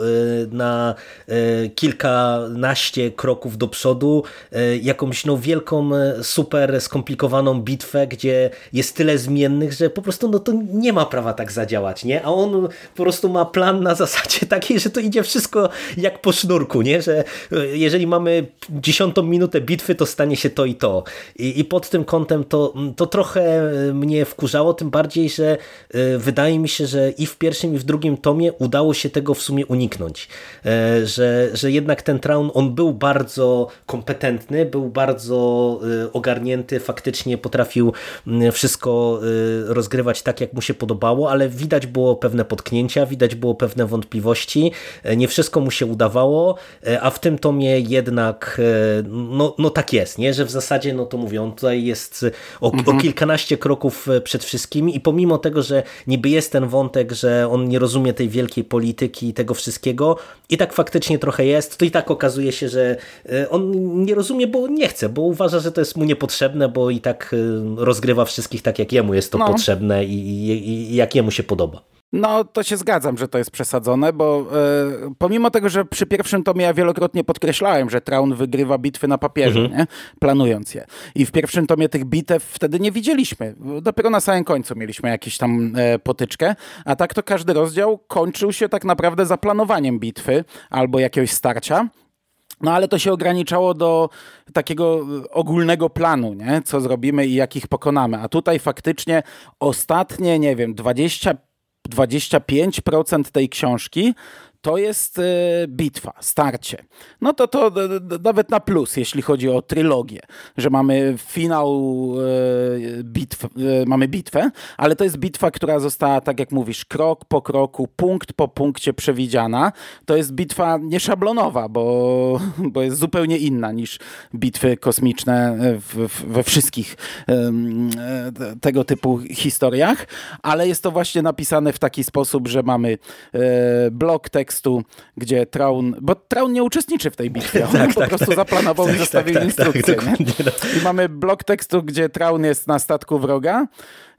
na kilkanaście kroków do przodu, jakąś no wielką, super skomplikowaną bitwę, gdzie jest tyle zmiennych, że po prostu no to nie ma prawa tak zadziałać, nie? A on po prostu ma plan na zasadzie takiej, że to idzie wszystko jak po sznurku, nie? Że jeżeli mamy dziesiątą minutę bitwy to stanie się to i to. I, i pod tym kątem to, to trochę mnie wkurzało, tym bardziej, że y, wydaje mi się, że i w pierwszym i w drugim tomie udało się tego w sumie uniknąć. E, że, że jednak ten Traun, on był bardzo kompetentny, był bardzo ogarnięty, faktycznie potrafił wszystko y, rozgrywać tak, jak mu się podobało, ale widać było pewne potknięcia, widać było pewne wątpliwości, e, nie wszystko mu się udawało, e, a w tym tomie jednak no, no tak jest, nie? że w zasadzie, no to mówią, tutaj jest o, mhm. o kilkanaście kroków e, przed wszystkimi i pomimo tego, że niby jest ten wątek, że on nie rozumie tej wielkiej polityki i tego wszystkiego i tak faktycznie trochę jest, to i tak okazuje się, że e, on nie rozumie, bo nie chce, bo uważa, że to jest mu niepotrzebne, bo i tak e, rozgrywa wszystkich tak, jak jemu jest to no. potrzebne i, i, i jak jemu się podoba.
No, to się zgadzam, że to jest przesadzone, bo e, pomimo tego, że przy pierwszym tomie ja wielokrotnie podkreślałem, że Traun wygrywa bitwy na papierze, mhm. nie? planując je. I w pierwszym tomie tych bitew wtedy nie widzieliśmy. Dopiero na samym końcu mieliśmy jakąś tam e, potyczkę, a tak to każdy rozdział kończył się tak naprawdę zaplanowaniem bitwy albo jakiegoś starcia. No ale to się ograniczało do takiego ogólnego planu, nie? co zrobimy i jakich pokonamy. A tutaj faktycznie ostatnie, nie wiem, 20 25% tej książki to jest e, bitwa, starcie. No to to nawet na plus, jeśli chodzi o trylogię, że mamy finał e, bitw, e, mamy bitwę, ale to jest bitwa, która została, tak jak mówisz, krok po kroku, punkt po punkcie przewidziana. To jest bitwa nieszablonowa, bo, bo jest zupełnie inna niż bitwy kosmiczne w, w, we wszystkich tego typu historiach, ale jest to właśnie napisane w taki sposób, że mamy blok tekstu tekstu, gdzie Traun, bo Traun nie uczestniczy w tej bitwie, on tak, po tak, prostu tak, zaplanował
tak,
i zostawił
tak,
instrukcję.
Tak,
no. I mamy blok tekstu, gdzie Traun jest na statku wroga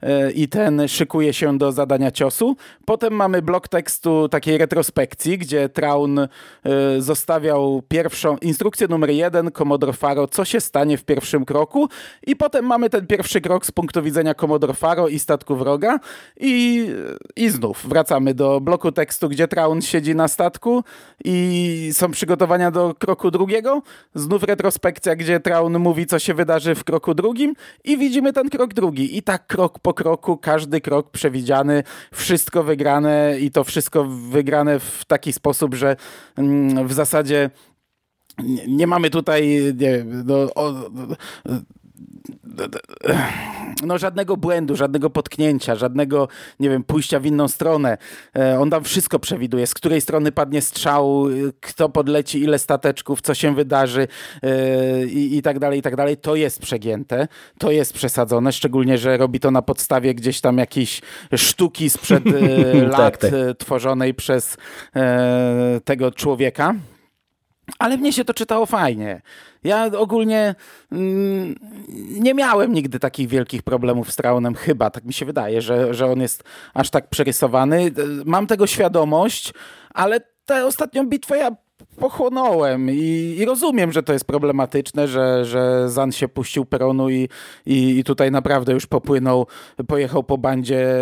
E, i ten szykuje się do zadania ciosu. Potem mamy blok tekstu takiej retrospekcji, gdzie Traun e, zostawiał pierwszą instrukcję numer jeden Commodore Faro, co się stanie w pierwszym kroku i potem mamy ten pierwszy krok z punktu widzenia Commodore Faro i statku wroga i, i znów wracamy do bloku tekstu, gdzie Traun siedzi na statku i są przygotowania do kroku drugiego. Znów retrospekcja, gdzie Traun mówi, co się wydarzy w kroku drugim i widzimy ten krok drugi. I tak krok po kroku, każdy krok przewidziany, wszystko wygrane i to wszystko wygrane w taki sposób, że mm, w zasadzie nie mamy tutaj nie, no, o, no żadnego błędu, żadnego potknięcia, żadnego, nie wiem, pójścia w inną stronę. E, on tam wszystko przewiduje, z której strony padnie strzał, kto podleci, ile stateczków, co się wydarzy e, i, i tak dalej, i tak dalej. To jest przegięte, to jest przesadzone, szczególnie, że robi to na podstawie gdzieś tam jakiejś sztuki sprzed e, tak, lat tak, tak. tworzonej przez tego człowieka. Ale mnie się to czytało fajnie. Ja ogólnie mm, nie miałem nigdy takich wielkich problemów z Traunem, chyba, tak mi się wydaje, że, że on jest aż tak przerysowany. Mam tego świadomość, ale tę ostatnią bitwę ja pochłonąłem i, i, rozumiem, że to jest problematyczne, że, że Zan się puścił peronu i, i, i, tutaj naprawdę już popłynął, pojechał po bandzie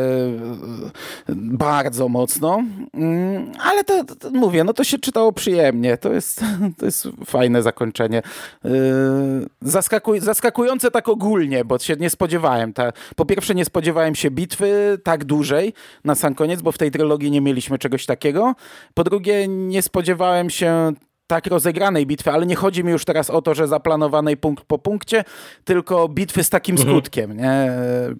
e, bardzo mocno, mm, ale to, to, mówię, no to się czytało przyjemnie, to jest, to jest fajne zakończenie. E, zaskakuj, zaskakujące tak ogólnie, bo się nie spodziewałem. Ta, po pierwsze nie spodziewałem się bitwy tak dużej na sam koniec, bo w tej trylogii nie mieliśmy czegoś takiego. Po drugie nie spodziewałem się tak rozegranej bitwy, ale nie chodzi mi już teraz o to, że zaplanowanej punkt po punkcie, tylko bitwy z takim mhm. skutkiem nie?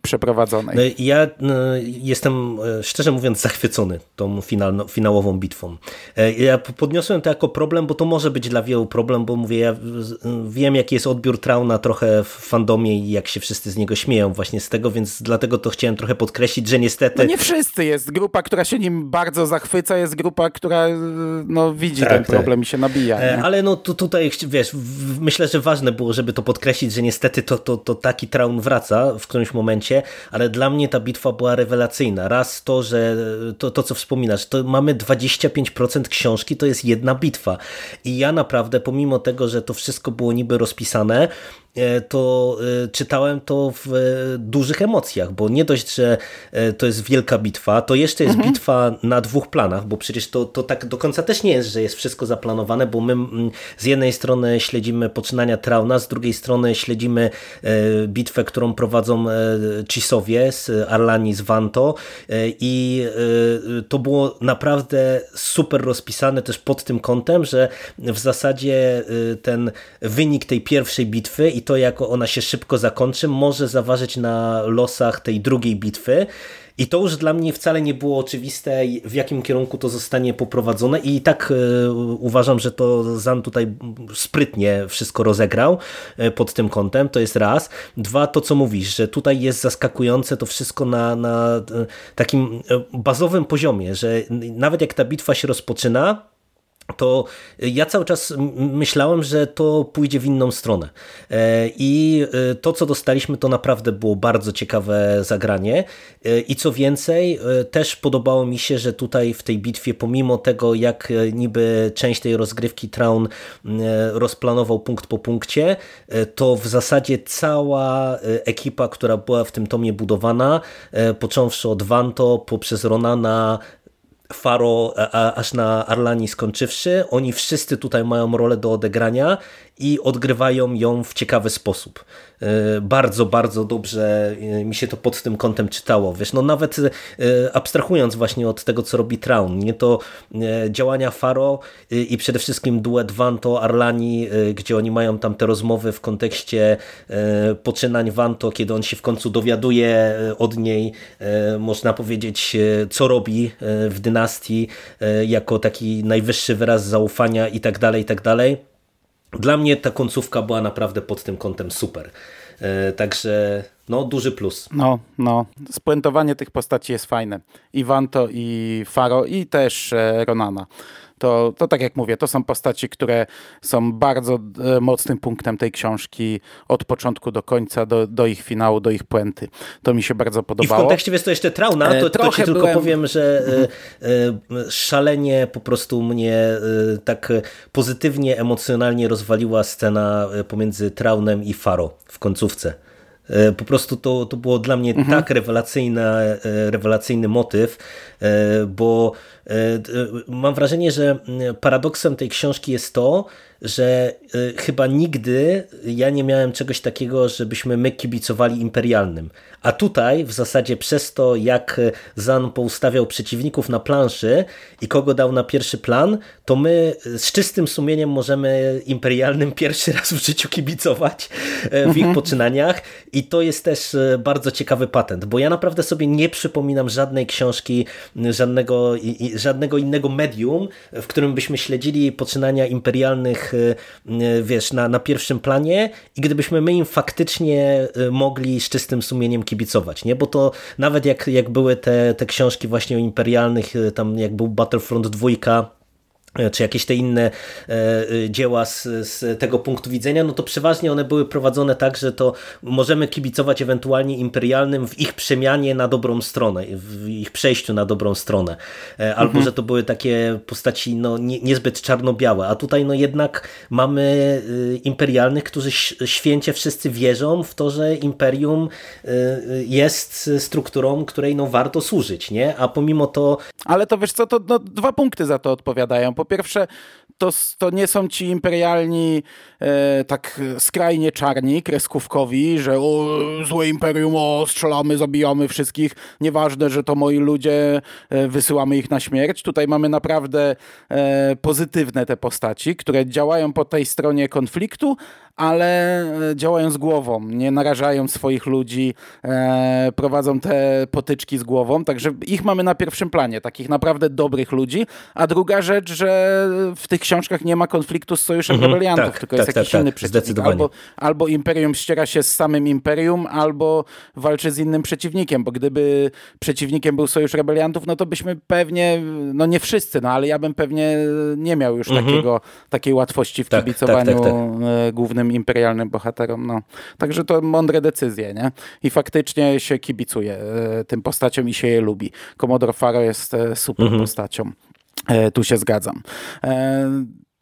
przeprowadzonej.
No ja no, jestem e, szczerze mówiąc zachwycony tą finalno, finałową bitwą. E, ja podniosłem to jako problem, bo to może być dla wielu problem, bo mówię, ja wiem jaki jest odbiór Trauna trochę w fandomie i jak się wszyscy z niego śmieją właśnie z tego, więc dlatego to chciałem trochę podkreślić, że niestety...
No nie wszyscy, jest grupa, która się nim bardzo zachwyca, jest grupa, która no, widzi tak, ten tak. problem tak. i się nabija
zabija. E, nie? Ale no tu, tutaj, wiesz, myślę, że ważne było, żeby to podkreślić, że niestety to, to, to taki traun wraca w którymś momencie, ale dla mnie ta bitwa była rewelacyjna. Raz to, że to, to co wspominasz, to mamy 25% książki, to jest jedna bitwa. I ja naprawdę, pomimo tego, że to wszystko było niby rozpisane, E, to e, czytałem to w e, dużych emocjach, bo nie dość, że to jest wielka bitwa, to jeszcze jest mhm. bitwa na dwóch planach, bo przecież to, to tak do końca też nie jest, że jest wszystko zaplanowane, bo my z jednej strony śledzimy poczynania Trauna, z drugiej strony śledzimy bitwę, którą prowadzą Cisowie z Arlani z Vanto i to było naprawdę super rozpisane też pod tym kątem, że w zasadzie ten wynik tej pierwszej bitwy i to, jak ona się szybko zakończy, może zaważyć na losach tej drugiej bitwy. I to już dla mnie wcale nie było oczywiste, w jakim kierunku to zostanie poprowadzone i tak e, uważam, że to Zan tutaj sprytnie wszystko rozegrał e, pod tym kątem, to jest raz. Dwa, to co mówisz, że tutaj jest zaskakujące to wszystko na, na e, takim bazowym poziomie, że nawet jak ta bitwa się rozpoczyna, to ja cały czas myślałem, że to pójdzie w inną stronę. E, I e, to, co dostaliśmy, to naprawdę było bardzo ciekawe zagranie. E, I co więcej, też podobało mi się, że tutaj w tej bitwie, pomimo tego, jak niby część tej rozgrywki Traun rozplanował punkt po punkcie, to w zasadzie cała ekipa, która była w tym tomie budowana, począwszy od Vanto, poprzez Ronana, Faro a, aż na Arlani skończywszy, oni wszyscy tutaj mają rolę do odegrania i odgrywają ją w ciekawy sposób. E, bardzo, bardzo dobrze e, mi się to pod tym kątem czytało. Wiesz, no nawet e, abstrahując właśnie od tego, co robi Traun, nie to działania Faro i przede wszystkim duet Vanto Arlani, gdzie oni mają tam te rozmowy w kontekście poczynań Vanto, kiedy on się w końcu dowiaduje od niej, można powiedzieć, co robi w dynastii, jako taki najwyższy wyraz zaufania i tak dalej, i tak dalej dla mnie ta końcówka była naprawdę pod tym kątem super. E, także no, duży plus.
No, no. Spuentowanie tych postaci jest fajne. I Wanto, i Faro, i też e, Ronana. To, to tak jak mówię, to są postaci, które są bardzo e, mocnym punktem tej książki od początku do końca, do, do ich finału, do ich puenty. To mi się bardzo podobało.
I w kontekście, wiesz, to jeszcze Trauna, to, to ci tylko byłem... powiem, że mhm. szalenie po prostu mnie tak pozytywnie, emocjonalnie rozwaliła scena pomiędzy Traunem i Faro w końcówce. E, po prostu to, to było dla mnie mhm. tak rewelacyjny, rewelacyjny motyw, e, bo e, mam wrażenie, że paradoksem tej książki jest to, że chyba nigdy ja nie miałem czegoś takiego, żebyśmy my kibicowali imperialnym. A tutaj w zasadzie przez to, jak Zan poustawiał przeciwników na planszy i kogo dał na pierwszy plan, to my z czystym sumieniem możemy imperialnym pierwszy raz w życiu kibicować w ich mhm. poczynaniach i to jest też bardzo ciekawy patent, bo ja naprawdę sobie nie przypominam żadnej książki, żadnego, żadnego innego medium, w którym byśmy śledzili poczynania imperialnych, e, wiesz, na, na pierwszym planie i gdybyśmy my im faktycznie e, mogli z czystym sumieniem kibicować, nie? Bo to nawet jak, jak były te, te książki właśnie o imperialnych, tam jak był Battlefront 2, E, czy jakieś te inne e, e, dzieła z, z, tego punktu widzenia, no to przeważnie one były prowadzone tak, że to możemy kibicować ewentualnie imperialnym w ich przemianie na dobrą stronę, w ich przejściu na dobrą stronę. Albo, mhm. że to były takie postaci no, nie, niezbyt czarno-białe. A tutaj no jednak mamy imperialnych, którzy święcie wszyscy wierzą w to, że imperium jest strukturą, której no warto służyć, nie? A pomimo to...
Ale to wiesz co, to no, dwa punkty za to odpowiadają. Po po pierwsze, to, to nie są ci imperialni e, tak skrajnie czarni, kreskówkowi, że o, złe imperium, o, strzelamy, zabijamy wszystkich, nieważne, że to moi ludzie, e, wysyłamy ich na śmierć. Tutaj mamy naprawdę e, pozytywne te postaci, które działają po tej stronie konfliktu, ale e, działają z głową, nie narażają swoich ludzi, e, prowadzą te potyczki z głową, także ich mamy na pierwszym planie, takich naprawdę dobrych ludzi, a druga rzecz, że w tych książkach nie ma konfliktu z Sojuszem mhm, Rebeliantów, tak, tylko tak, jest tak, jakiś tak, inny przeciwnik. Albo, albo Imperium ściera się z samym Imperium, albo walczy z innym przeciwnikiem, bo gdyby przeciwnikiem był Sojusz Rebeliantów, no to byśmy pewnie, no nie wszyscy, no ale ja bym pewnie nie miał już mhm. takiego, takiej łatwości w tak, tak, kibicowaniu e, głównym imperialnym bohaterom. No. Także to mądre decyzje, nie? I faktycznie się kibicuje e, tym postaciom i się je lubi. Commodore Faro jest e, super mhm. postacią. E, tu się zgadzam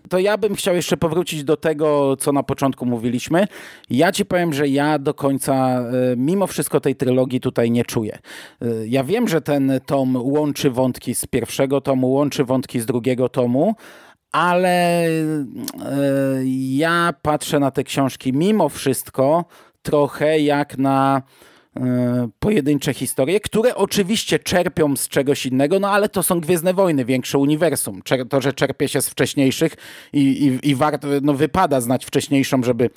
to ja bym chciał jeszcze powrócić do tego, co na początku mówiliśmy. Ja ci powiem, że ja do końca, mimo wszystko tej trylogii tutaj nie czuję. Ja wiem, że ten tom łączy wątki z pierwszego tomu, łączy wątki z drugiego tomu, ale e, ja patrzę na te książki mimo wszystko trochę jak na e, pojedyncze historie, które oczywiście czerpią z czegoś innego, no ale to są Gwiezdne Wojny, większe uniwersum. To, że czerpie się z wcześniejszych i, i, i warto, no wypada znać wcześniejszą, żeby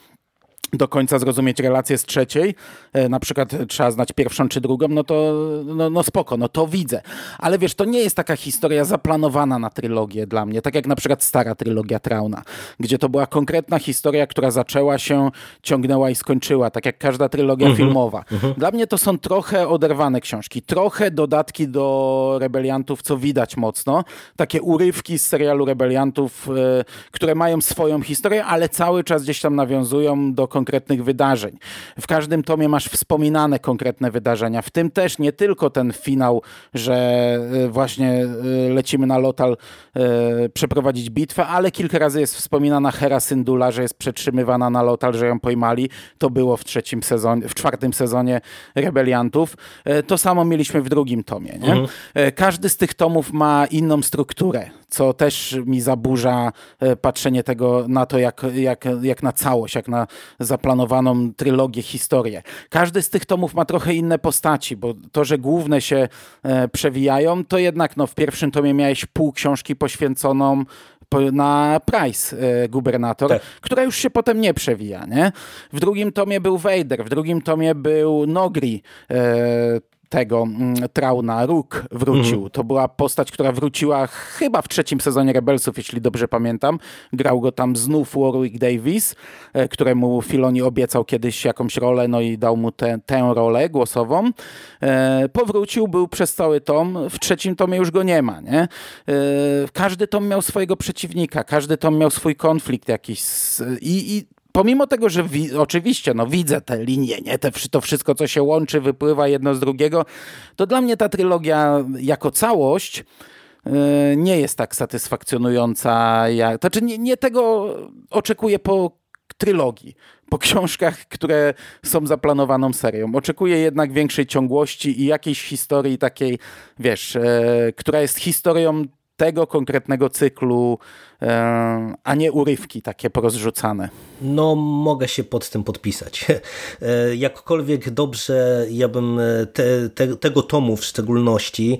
do końca zrozumieć relację z trzeciej, e, na przykład trzeba znać pierwszą czy drugą, no to no, no spoko, no to widzę. Ale wiesz, to nie jest taka historia zaplanowana na trylogię dla mnie, tak jak na przykład stara trylogia Trauna, gdzie to była konkretna historia, która zaczęła się, ciągnęła i skończyła, tak jak każda trylogia mhm. filmowa. Mhm. Dla mnie to są trochę oderwane książki, trochę dodatki do Rebeliantów, co widać mocno, takie urywki z serialu Rebeliantów, e, które mają swoją historię, ale cały czas gdzieś tam nawiązują do konkretnych wydarzeń. W każdym tomie masz wspominane konkretne wydarzenia, w tym też nie tylko ten finał, że e, właśnie e, lecimy na Lotal e, przeprowadzić bitwę, ale kilka razy jest wspominana Hera Syndula, że jest przetrzymywana na Lotal, że ją pojmali. To było w trzecim sezonie, w czwartym sezonie Rebeliantów. To samo mieliśmy w drugim tomie. Nie? Mhm. Każdy z tych tomów ma inną strukturę, co też mi zaburza patrzenie tego na to, jak, jak, jak na całość, jak na zaplanowaną trylogię, historię. Każdy z tych tomów ma trochę inne postaci, bo to, że główne się e, przewijają, to jednak no, w pierwszym tomie miałeś pół książki poświęconą na Price, e, gubernator, tak. która już się potem nie przewija. Nie? W drugim tomie był Vader, w drugim tomie był Nogri, e, tego mm, Trauna, Rook wrócił. Mhm. To była postać, która wróciła chyba w trzecim sezonie Rebelsów, jeśli dobrze pamiętam. Grał go tam znów Warwick Davis, e, któremu Filoni obiecał kiedyś jakąś rolę, no i dał mu tę, tę rolę głosową. E, powrócił, był przez cały tom. W trzecim tomie już go nie ma. Nie? E, każdy tom miał swojego przeciwnika, każdy tom miał swój konflikt jakiś. I, i pomimo tego, że wi oczywiście no, widzę te linie, nie? Te, to wszystko, co się łączy, wypływa jedno z drugiego, to dla mnie ta trylogia jako całość yy, nie jest tak satysfakcjonująca. Jak, znaczy nie, nie tego oczekuję po trylogii, po książkach, które są zaplanowaną serią. Oczekuję jednak większej ciągłości i jakiejś historii takiej, wiesz, yy, która jest historią tego konkretnego cyklu, e, a nie urywki takie porozrzucane.
No, mogę się pod tym podpisać. E, jakkolwiek dobrze ja bym e, te, te, tego tomu w szczególności,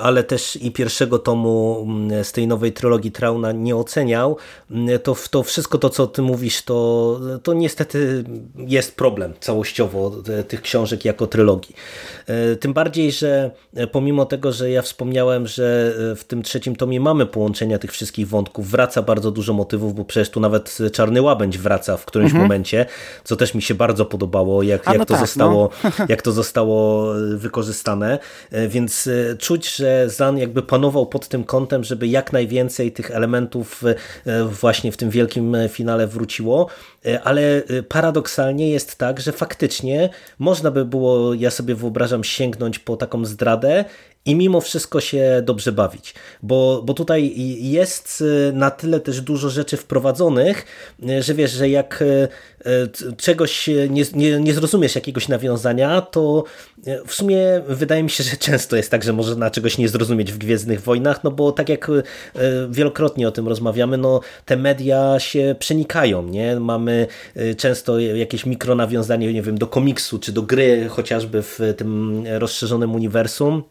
ale też i pierwszego tomu mm, z tej nowej trylogii Trauna nie oceniał, mm, to, to wszystko to, co ty mówisz, to, to niestety jest problem całościowo tych książek jako trylogii. Tym bardziej, że pomimo tego, że ja wspomniałem, że w tym trzecim tomie mamy połączenia tych wszystkich wątków, wraca bardzo dużo motywów, bo przecież tu nawet Czarny Łabędź wraca w którymś mhm. momencie, co też mi się bardzo podobało, jak, jak, no to, tak, zostało, no. jak to zostało wykorzystane, e, więc e, czuć, że Zan jakby panował pod tym kątem, żeby jak najwięcej tych elementów e, właśnie w tym wielkim finale wróciło, ale paradoksalnie jest tak, że faktycznie można by było, ja sobie wyobrażam, sięgnąć po taką zdradę i mimo wszystko się dobrze bawić, bo, bo tutaj jest y, na tyle też dużo rzeczy wprowadzonych, y, że wiesz, że jak y, czegoś nie, nie, nie zrozumiesz jakiegoś nawiązania, to w sumie wydaje mi się, że często jest tak, że można czegoś nie zrozumieć w Gwiezdnych Wojnach, no bo tak jak wielokrotnie o tym rozmawiamy, no te media się przenikają, nie? Mamy często jakieś mikronawiązanie, nie wiem, do komiksu, czy do gry chociażby w tym rozszerzonym uniwersum,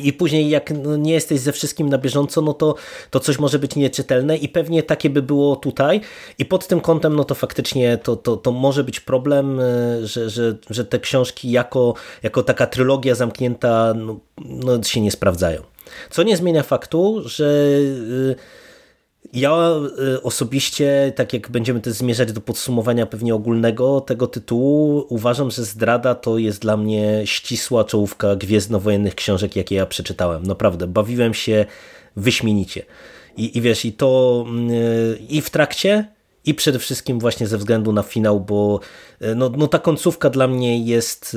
i później jak no, nie jesteś ze wszystkim na bieżąco, no to, to coś może być nieczytelne i pewnie takie by było tutaj i pod tym kątem no to faktycznie to, to, to może być problem, e, że, że, że te książki jako, jako taka trylogia zamknięta no, no się nie sprawdzają. Co nie zmienia faktu, że e, ja y, osobiście, tak jak będziemy też zmierzać do podsumowania pewnie ogólnego tego tytułu, uważam, że Zdrada to jest dla mnie ścisła czołówka gwiezdnowojennych książek, jakie ja przeczytałem. Naprawdę, bawiłem się wyśmienicie. I, i wiesz, i to yy, i w trakcie, i przede wszystkim właśnie ze względu na finał, bo e, no, no ta końcówka dla mnie jest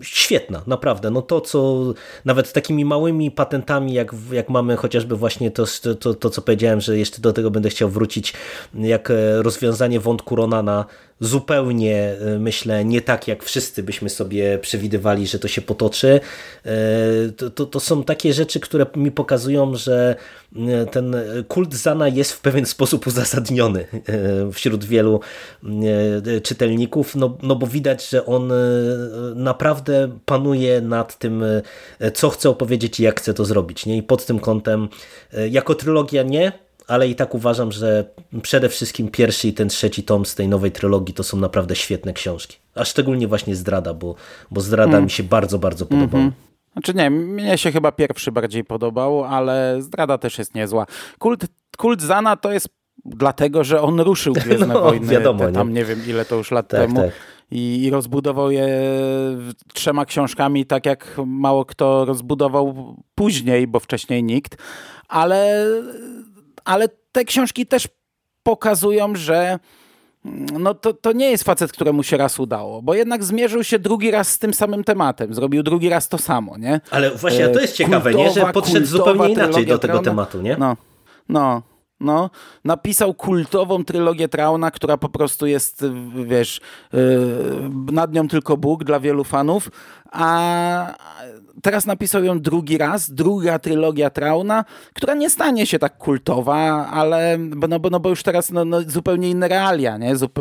e, świetna, naprawdę. No to, co nawet takimi małymi patentami, jak, jak mamy chociażby właśnie to, to, to, co powiedziałem, że jeszcze do tego będę chciał wrócić, jak e, rozwiązanie wątku Ronana zupełnie, myślę, nie tak jak wszyscy byśmy sobie przewidywali, że to się potoczy. To, to, to są takie rzeczy, które mi pokazują, że ten kult Zana jest w pewien sposób uzasadniony wśród wielu czytelników, no, no bo widać, że on naprawdę panuje nad tym, co chce opowiedzieć i jak chce to zrobić. Nie? I pod tym kątem, jako trylogia nie, ale i tak uważam, że przede wszystkim pierwszy i ten trzeci tom z tej nowej trylogii to są naprawdę świetne książki. A szczególnie właśnie Zdrada, bo, bo Zdrada mm. mi się bardzo, bardzo podobała. Mm -hmm.
Znaczy nie, mnie się chyba pierwszy bardziej podobał, ale zdrada też jest niezła. Kult, kult Zana to jest dlatego, że on ruszył Gwiezdne no, Wojny, wiadomo, te, tam nie? nie wiem ile to już lat tak, temu tak. I, I, rozbudował je trzema książkami, tak jak mało kto rozbudował później, bo wcześniej nikt, ale, ale te książki też pokazują, że no to, to nie jest facet, któremu się raz udało, bo jednak zmierzył się drugi raz z tym samym tematem, zrobił drugi raz to samo, nie?
Ale właśnie to jest ciekawe, kultowa, nie? że podszedł zupełnie inaczej do tego tematu, nie?
No, no. No, napisał kultową trylogię Trauna, która po prostu jest, wiesz, yy, nad nią tylko Bóg dla wielu fanów, a teraz napisał ją drugi raz, druga trylogia Trauna, która nie stanie się tak kultowa, ale no, bo, no, bo już teraz no, no, zupełnie inne realia, nie? Zup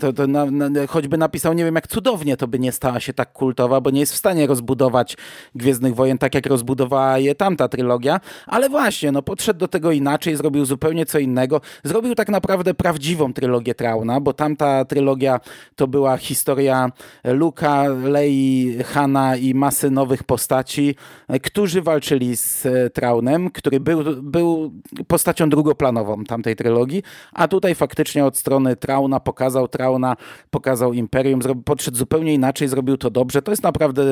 to, to na, na, choćby napisał, nie wiem jak cudownie, to by nie stała się tak kultowa, bo nie jest w stanie rozbudować Gwiezdnych Wojen tak, jak rozbudowała je tamta trylogia, ale właśnie, no podszedł do tego inaczej, zrobił zupełnie co innego. Zrobił tak naprawdę prawdziwą trylogię Trauna, bo tamta trylogia to była historia Luka, Lei i Hanna i masy nowych postaci, którzy walczyli z Traunem, który był, był postacią drugoplanową tamtej trylogii, a tutaj faktycznie od strony Trauna pokazał Trauna, pokazał Imperium, podszedł zupełnie inaczej, zrobił to dobrze. To jest naprawdę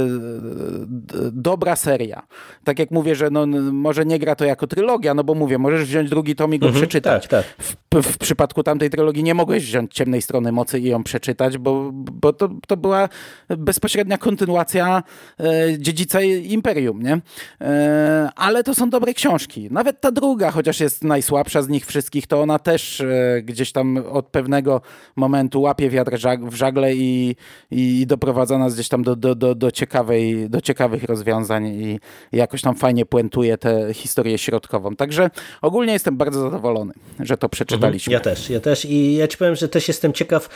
dobra seria. Tak jak mówię, że no, może nie gra to jako trylogia, no bo mówię, możesz wziąć drugi tom i go mhm, przeczytać. Tak, tak. W, w, przypadku tamtej trylogii nie mogłeś wziąć Ciemnej Strony Mocy i ją przeczytać, bo, bo to, to była bezpośrednia kontynuacja e, dziedzica Imperium, nie? E, ale to są dobre książki. Nawet ta druga, chociaż jest najsłabsza z nich wszystkich, to ona też e, gdzieś tam od pewnego momentu łapie wiatr w żagle i, i doprowadza nas gdzieś tam do, do, do, do, ciekawej, do ciekawych rozwiązań i jakoś tam fajnie puentuje tę historię środkową. Także ogólnie jestem bardzo zadowolony, że to przeczytaliśmy.
Ja też, ja też i ja ci powiem, że też jestem ciekaw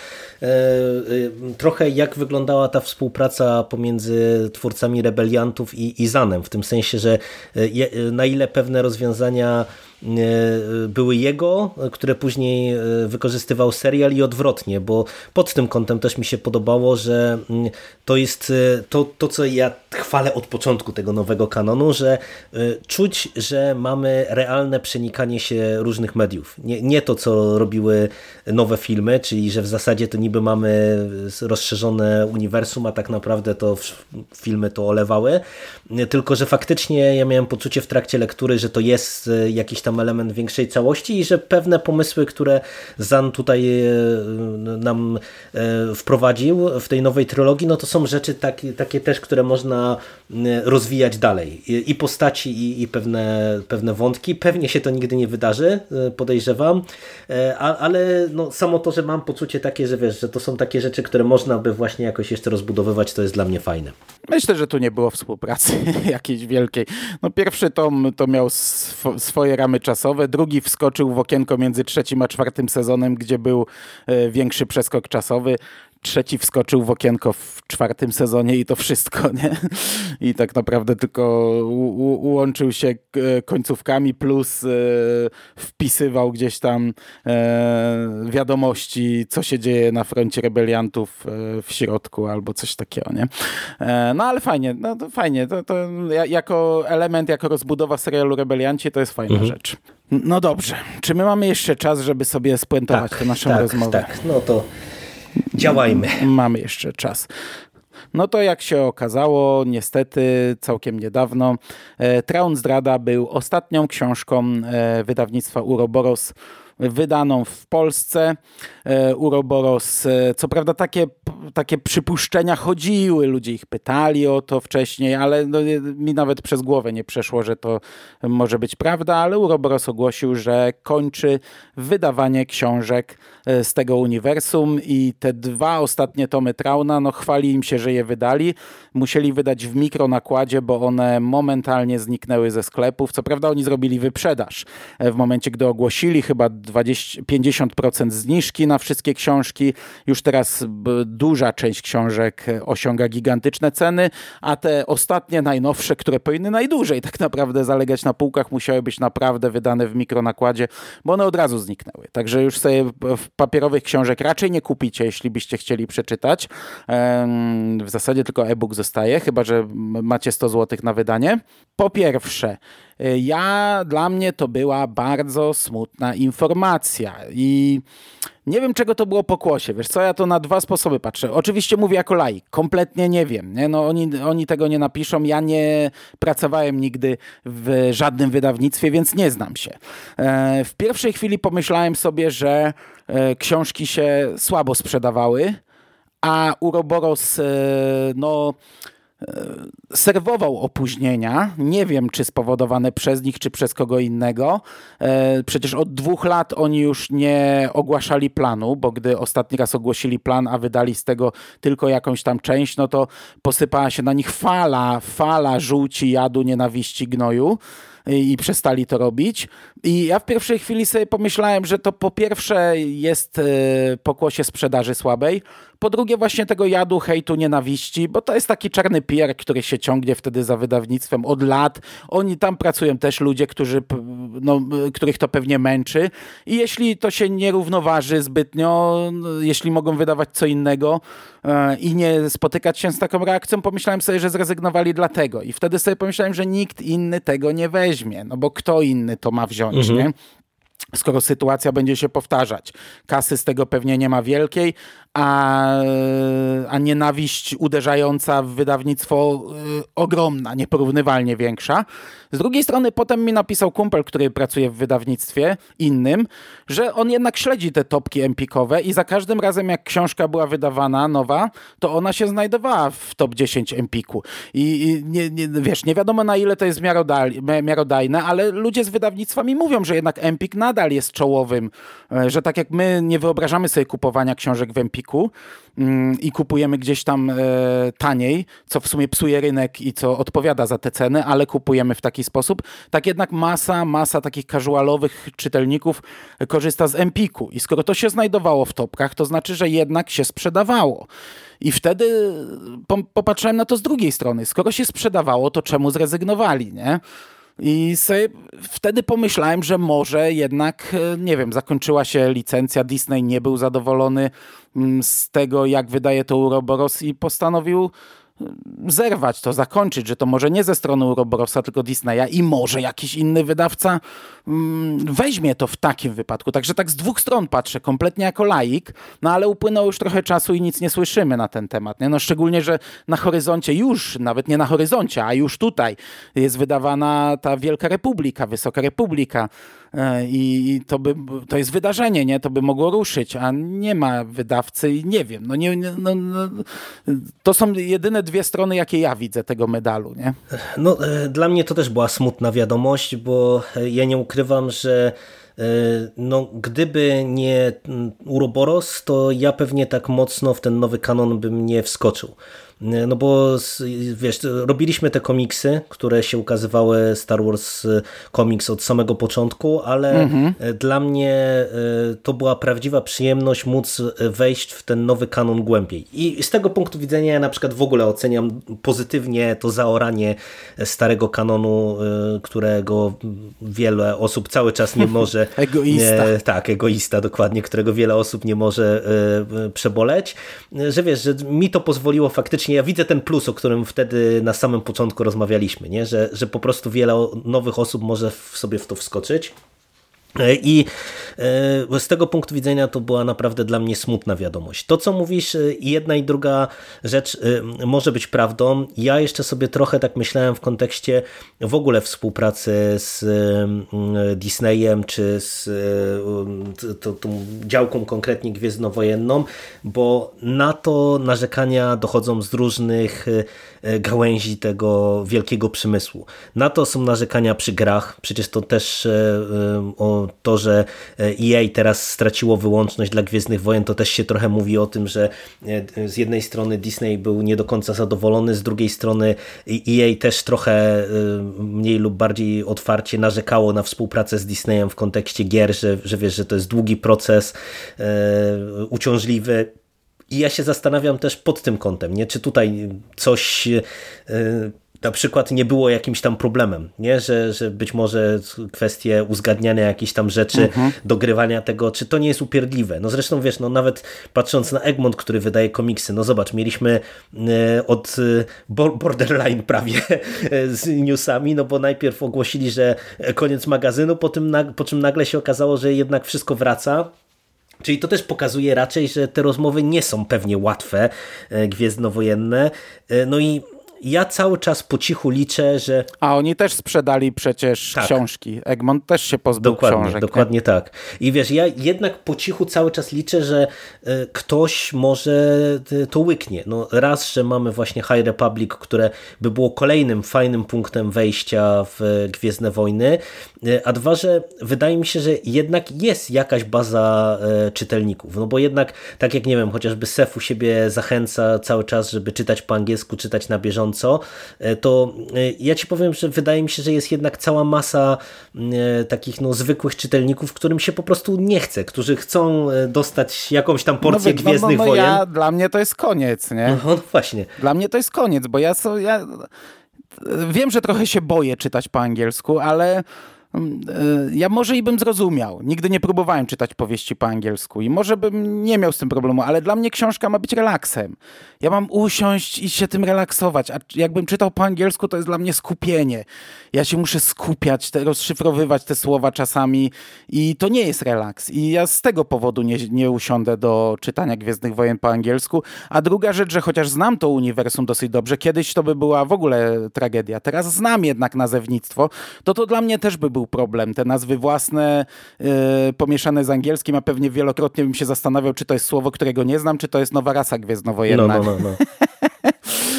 e, trochę jak wyglądała ta współpraca pomiędzy twórcami Rebeliantów i, i Zanem, w tym sensie, że e, na ile pewne rozwiązania E, były jego, które później e, wykorzystywał serial i odwrotnie, bo pod tym kątem też mi się podobało, że mm, to jest e, to, to co ja chwalę od początku tego nowego kanonu, że czuć, że mamy realne przenikanie się różnych mediów. Nie, nie to, co robiły nowe filmy, czyli że w zasadzie to niby mamy rozszerzone uniwersum, a tak naprawdę to filmy to olewały, tylko że faktycznie ja miałem poczucie w trakcie lektury, że to jest jakiś tam element większej całości i że pewne pomysły, które Zan tutaj e, nam e, wprowadził w tej nowej trylogii, no to są rzeczy takie, takie też, które można rozwijać dalej. I postaci, i, i pewne, pewne wątki. Pewnie się to nigdy nie wydarzy, e, podejrzewam, ale no, samo to, że mam poczucie takie, że wiesz, że to są takie rzeczy, które można by właśnie jakoś jeszcze rozbudowywać, to jest dla mnie fajne.
Myślę, że tu nie było współpracy jakiejś wielkiej. No pierwszy tom to miał sw swoje ramy czasowe, drugi wskoczył w okienko między trzecim a czwartym sezonem, gdzie był e, większy przeskok czasowy trzeci wskoczył w okienko w czwartym sezonie i to wszystko, nie? I tak naprawdę tylko łączył się e, końcówkami plus e, wpisywał gdzieś tam e, wiadomości, co się dzieje na froncie rebeliantów w środku albo coś takiego, nie? No ale fajnie, no to fajnie. To, to jako element, jako rozbudowa serialu Rebelianci to jest fajna mhm. rzecz. No dobrze. Czy my mamy jeszcze czas, żeby sobie spuentować
tak,
tę naszą
tak,
rozmowę?
Tak, no to Działajmy.
Mamy jeszcze czas. No to jak się okazało, niestety całkiem niedawno, e, Traun Zdrada był ostatnią książką e, wydawnictwa Uroboros wydaną w Polsce. E, Uroboros, co prawda takie, takie przypuszczenia chodziły, ludzie ich pytali o to wcześniej, ale no, mi nawet przez głowę nie przeszło, że to może być prawda, ale Uroboros ogłosił, że kończy wydawanie książek z tego uniwersum i te dwa ostatnie tomy Trauna, no chwali im się, że je wydali. Musieli wydać w mikronakładzie, bo one momentalnie zniknęły ze sklepów. Co prawda oni zrobili wyprzedaż w momencie, gdy ogłosili chyba 20, 50% zniżki na wszystkie książki. Już teraz duża część książek osiąga gigantyczne ceny, a te ostatnie, najnowsze, które powinny najdłużej tak naprawdę zalegać na półkach, musiały być naprawdę wydane w mikronakładzie, bo one od razu zniknęły. Także już sobie papierowych książek raczej nie kupicie, jeśli byście chcieli przeczytać. W zasadzie tylko e-book zostaje, chyba że macie 100 zł na wydanie. Po pierwsze, ja, dla mnie to była bardzo smutna informacja i nie wiem, czego to było pokłosie. Wiesz co, ja to na dwa sposoby patrzę. Oczywiście mówię jako laik, kompletnie nie wiem. Nie? No, oni, oni tego nie napiszą. Ja nie pracowałem nigdy w żadnym wydawnictwie, więc nie znam się. E, w pierwszej chwili pomyślałem sobie, że e, książki się słabo sprzedawały, a Uroboros, e, no serwował opóźnienia. Nie wiem, czy spowodowane przez nich, czy przez kogo innego. E, przecież od dwóch lat oni już nie ogłaszali planu, bo gdy ostatni raz ogłosili plan, a wydali z tego tylko jakąś tam część, no to posypała się na nich fala, fala żółci, jadu, nienawiści, gnoju i przestali to robić. I ja w pierwszej chwili sobie pomyślałem, że to po pierwsze jest e, pokłosie sprzedaży słabej, po drugie właśnie tego jadu, hejtu, nienawiści, bo to jest taki czarny pier, który się ciągnie wtedy za wydawnictwem od lat. Oni tam pracują też ludzie, którzy no, których to pewnie męczy. I jeśli to się nie równoważy zbytnio, jeśli mogą wydawać co innego e, i nie spotykać się z taką reakcją, pomyślałem sobie, że zrezygnowali dlatego. I wtedy sobie pomyślałem, że nikt inny tego nie weźmie, no bo kto inny to ma wziąć, mhm. nie? skoro sytuacja będzie się powtarzać. Kasy z tego pewnie nie ma wielkiej, a, a nienawiść uderzająca w wydawnictwo y, ogromna, nieporównywalnie większa. Z drugiej strony potem mi napisał kumpel, który pracuje w wydawnictwie innym, że on jednak śledzi te topki empikowe i za każdym razem jak książka była wydawana nowa, to ona się znajdowała w top 10 empiku. I, i nie, nie, wiesz, nie wiadomo na ile to jest miarodajne, ale ludzie z wydawnictwa mi mówią, że jednak empik nadal jest czołowym, e, że tak jak my nie wyobrażamy sobie kupowania książek w empiku, Mm, i kupujemy gdzieś tam e, taniej, co w sumie psuje rynek i co odpowiada za te ceny, ale kupujemy w taki sposób. Tak jednak masa, masa takich casualowych czytelników korzysta z Empiku i skoro to się znajdowało w topkach, to znaczy, że jednak się sprzedawało. I wtedy popatrzyłem na to z drugiej strony. Skoro się sprzedawało, to czemu zrezygnowali, nie? I sobie wtedy pomyślałem, że może jednak, e, nie wiem, zakończyła się licencja, Disney nie był zadowolony mm, z tego, jak wydaje to Uroboros i postanowił zerwać to, zakończyć, że to może nie ze strony Uroborosa, tylko Disneya i może jakiś inny wydawca mm, weźmie to w takim wypadku. Także tak z dwóch stron patrzę, kompletnie jako laik, no ale upłynęło już trochę czasu i nic nie słyszymy na ten temat. Nie? No szczególnie, że na horyzoncie już, nawet nie na horyzoncie, a już tutaj jest wydawana ta Wielka Republika, Wysoka Republika, E, i to, by, to jest wydarzenie, nie? To by mogło ruszyć, a nie ma wydawcy i nie wiem. No nie, no, no, to są jedyne dwie strony, jakie ja widzę tego medalu, nie?
No, e, dla mnie to też była smutna wiadomość, bo ja nie ukrywam, że e, no, gdyby nie Uroboros, to ja pewnie tak mocno w ten nowy kanon bym nie wskoczył. No bo wiesz, robiliśmy te komiksy, które się ukazywały Star Wars Comics od samego początku, ale mhm. dla mnie to była prawdziwa przyjemność móc wejść w ten nowy kanon głębiej. I z tego punktu widzenia ja na przykład w ogóle oceniam pozytywnie to zaoranie starego kanonu, którego wiele osób cały czas nie może...
egoista.
tak, egoista dokładnie, którego wiele osób nie może przeboleć. Że wiesz, że mi to pozwoliło faktycznie ja widzę ten plus, o którym wtedy na samym początku rozmawialiśmy, nie? Że, że po prostu wiele nowych osób może w sobie w to wskoczyć. E, I e, z tego punktu widzenia to była naprawdę dla mnie smutna wiadomość. To, co mówisz, e, jedna i druga rzecz może być prawdą. Ja jeszcze sobie trochę tak myślałem w kontekście w ogóle współpracy z Disneyem, czy z tą, tą działką konkretnie gwiezdnowojenną, bo na to narzekania dochodzą z różnych gałęzi tego wielkiego przemysłu. Na to są narzekania przy grach, przecież to też o to, że EA teraz straciło wyłączność dla Gwiezdnych Wojen, to też się trochę mówi o tym, że e, z jednej strony Disney był nie do końca zadowolony, z drugiej strony EA też trochę e, mniej lub bardziej otwarcie narzekało na współpracę z Disneyem w kontekście gier, że, że wiesz, że to jest długi proces, e, uciążliwy. I ja się zastanawiam też pod tym kątem, nie? czy tutaj coś na przykład nie było jakimś tam problemem, nie? Że, że być może kwestie uzgadniania jakichś tam rzeczy, mhm. dogrywania tego, czy to nie jest upierdliwe. No zresztą wiesz, no nawet patrząc na Egmont, który wydaje komiksy, no zobacz, mieliśmy e, od e, borderline prawie z newsami, no bo najpierw ogłosili, że koniec magazynu, po, tym, po czym nagle się okazało, że jednak wszystko wraca, Czyli to też pokazuje raczej, że te rozmowy nie są pewnie łatwe, gwiezdnowojenne. No i ja cały czas po cichu liczę, że...
A oni też sprzedali przecież tak. książki. Egmont też się pozbył
dokładnie,
książek.
Dokładnie tak. I wiesz, ja jednak po cichu cały czas liczę, że e, ktoś może e, to łyknie. No raz, że mamy właśnie High Republic, które by było kolejnym fajnym punktem wejścia w Gwiezdne Wojny, e, a dwa, że wydaje mi się, że jednak jest jakaś baza czytelników. No bo jednak, tak jak nie wiem, chociażby Sef u siebie zachęca cały czas, żeby czytać po angielsku, czytać na bieżąco, bieżąco, e, to e, ja ci powiem, że wydaje mi się, że jest jednak cała masa e, takich no, zwykłych czytelników, którym się po prostu nie chce, którzy chcą dostać jakąś tam porcję no, Gwiezdnych
no, no,
Wojen.
Ja, dla mnie to jest koniec, nie?
No, no właśnie.
Dla mnie to jest koniec, bo ja, so, ja wiem, że trochę się boję czytać po angielsku, ale Mm, ja może i bym zrozumiał. Nigdy nie próbowałem czytać powieści po angielsku i może bym nie miał z tym problemu, ale dla mnie książka ma być relaksem. Ja mam usiąść i się tym relaksować, a jakbym czytał po angielsku, to jest dla mnie skupienie. Ja się muszę skupiać, te, rozszyfrowywać te słowa czasami i to nie jest relaks. I ja z tego powodu nie, nie usiądę do czytania Gwiezdnych Wojen po angielsku. A druga rzecz, że chociaż znam to uniwersum dosyć dobrze, kiedyś to by była w ogóle tragedia. Teraz znam jednak nazewnictwo, to to dla mnie też by był problem. Te nazwy własne yy, pomieszane z angielskim, a pewnie wielokrotnie bym się zastanawiał, czy to jest słowo, którego nie znam, czy to jest nowa rasa gwiezdnowojenna.
No, no, no. no.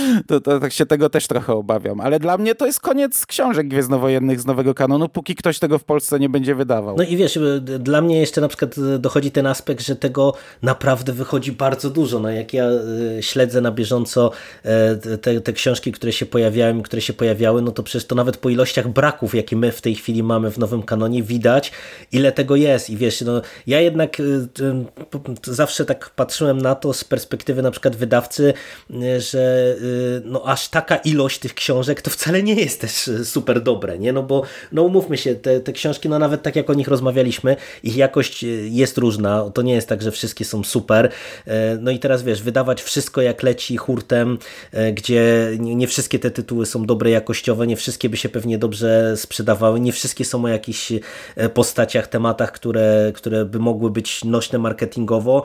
to, to tak się tego też trochę obawiam. Ale dla mnie to jest koniec książek gwiezdnowojennych z nowego kanonu, póki ktoś tego w Polsce nie będzie wydawał.
No i wiesz, y, dla mnie jeszcze na przykład y, dochodzi ten aspekt, że tego naprawdę wychodzi bardzo dużo. No jak ja y, śledzę na bieżąco te, te książki, które się pojawiają, które się pojawiały, no to przecież to nawet po ilościach braków, jakie my w tej chwili mamy w nowym kanonie, widać, ile tego jest. I wiesz, no, ja jednak zawsze tak patrzyłem na to z perspektywy na przykład wydawcy, że no aż taka ilość tych książek to wcale nie jest też e, super dobre, nie? No bo no umówmy się, te, te książki, no nawet tak jak o nich rozmawialiśmy, ich jakość e, jest różna, to nie jest tak, że wszystkie są super. E, no i teraz wiesz, wydawać wszystko jak leci hurtem, gdzie nie wszystkie te tytuły są dobre jakościowe, nie wszystkie by się pewnie dobrze sprzedawały, nie wszystkie są o jakichś postaciach, tematach, które, które by mogły być nośne marketingowo.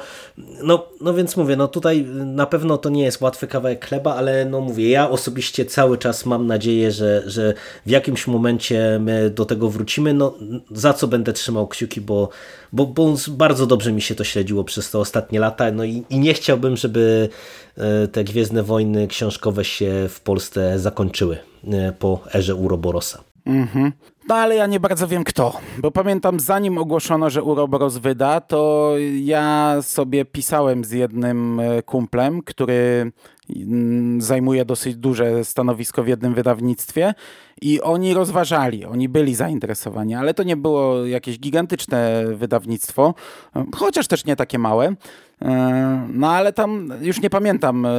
No, no więc mówię, no tutaj na pewno to nie jest łatwy kawałek chleba, ale no mówię, ja osobiście cały czas mam nadzieję, że, że w jakimś momencie my do tego wrócimy, no za co będę trzymał kciuki, bo, bo, bo bardzo dobrze mi się to śledziło przez te ostatnie lata, no i, i nie chciałbym, żeby e, te Gwiezdne Wojny książkowe się w Polsce zakończyły e, po erze Uroborosa.
Mhm. No ale ja nie bardzo wiem kto, bo pamiętam zanim ogłoszono, że Uroboros wyda, to ja sobie pisałem z jednym e, kumplem, który mm, zajmuje dosyć duże stanowisko w jednym wydawnictwie i oni rozważali, oni byli zainteresowani, ale to nie było jakieś gigantyczne wydawnictwo, chociaż też nie takie małe. E, no ale tam już nie pamiętam, e,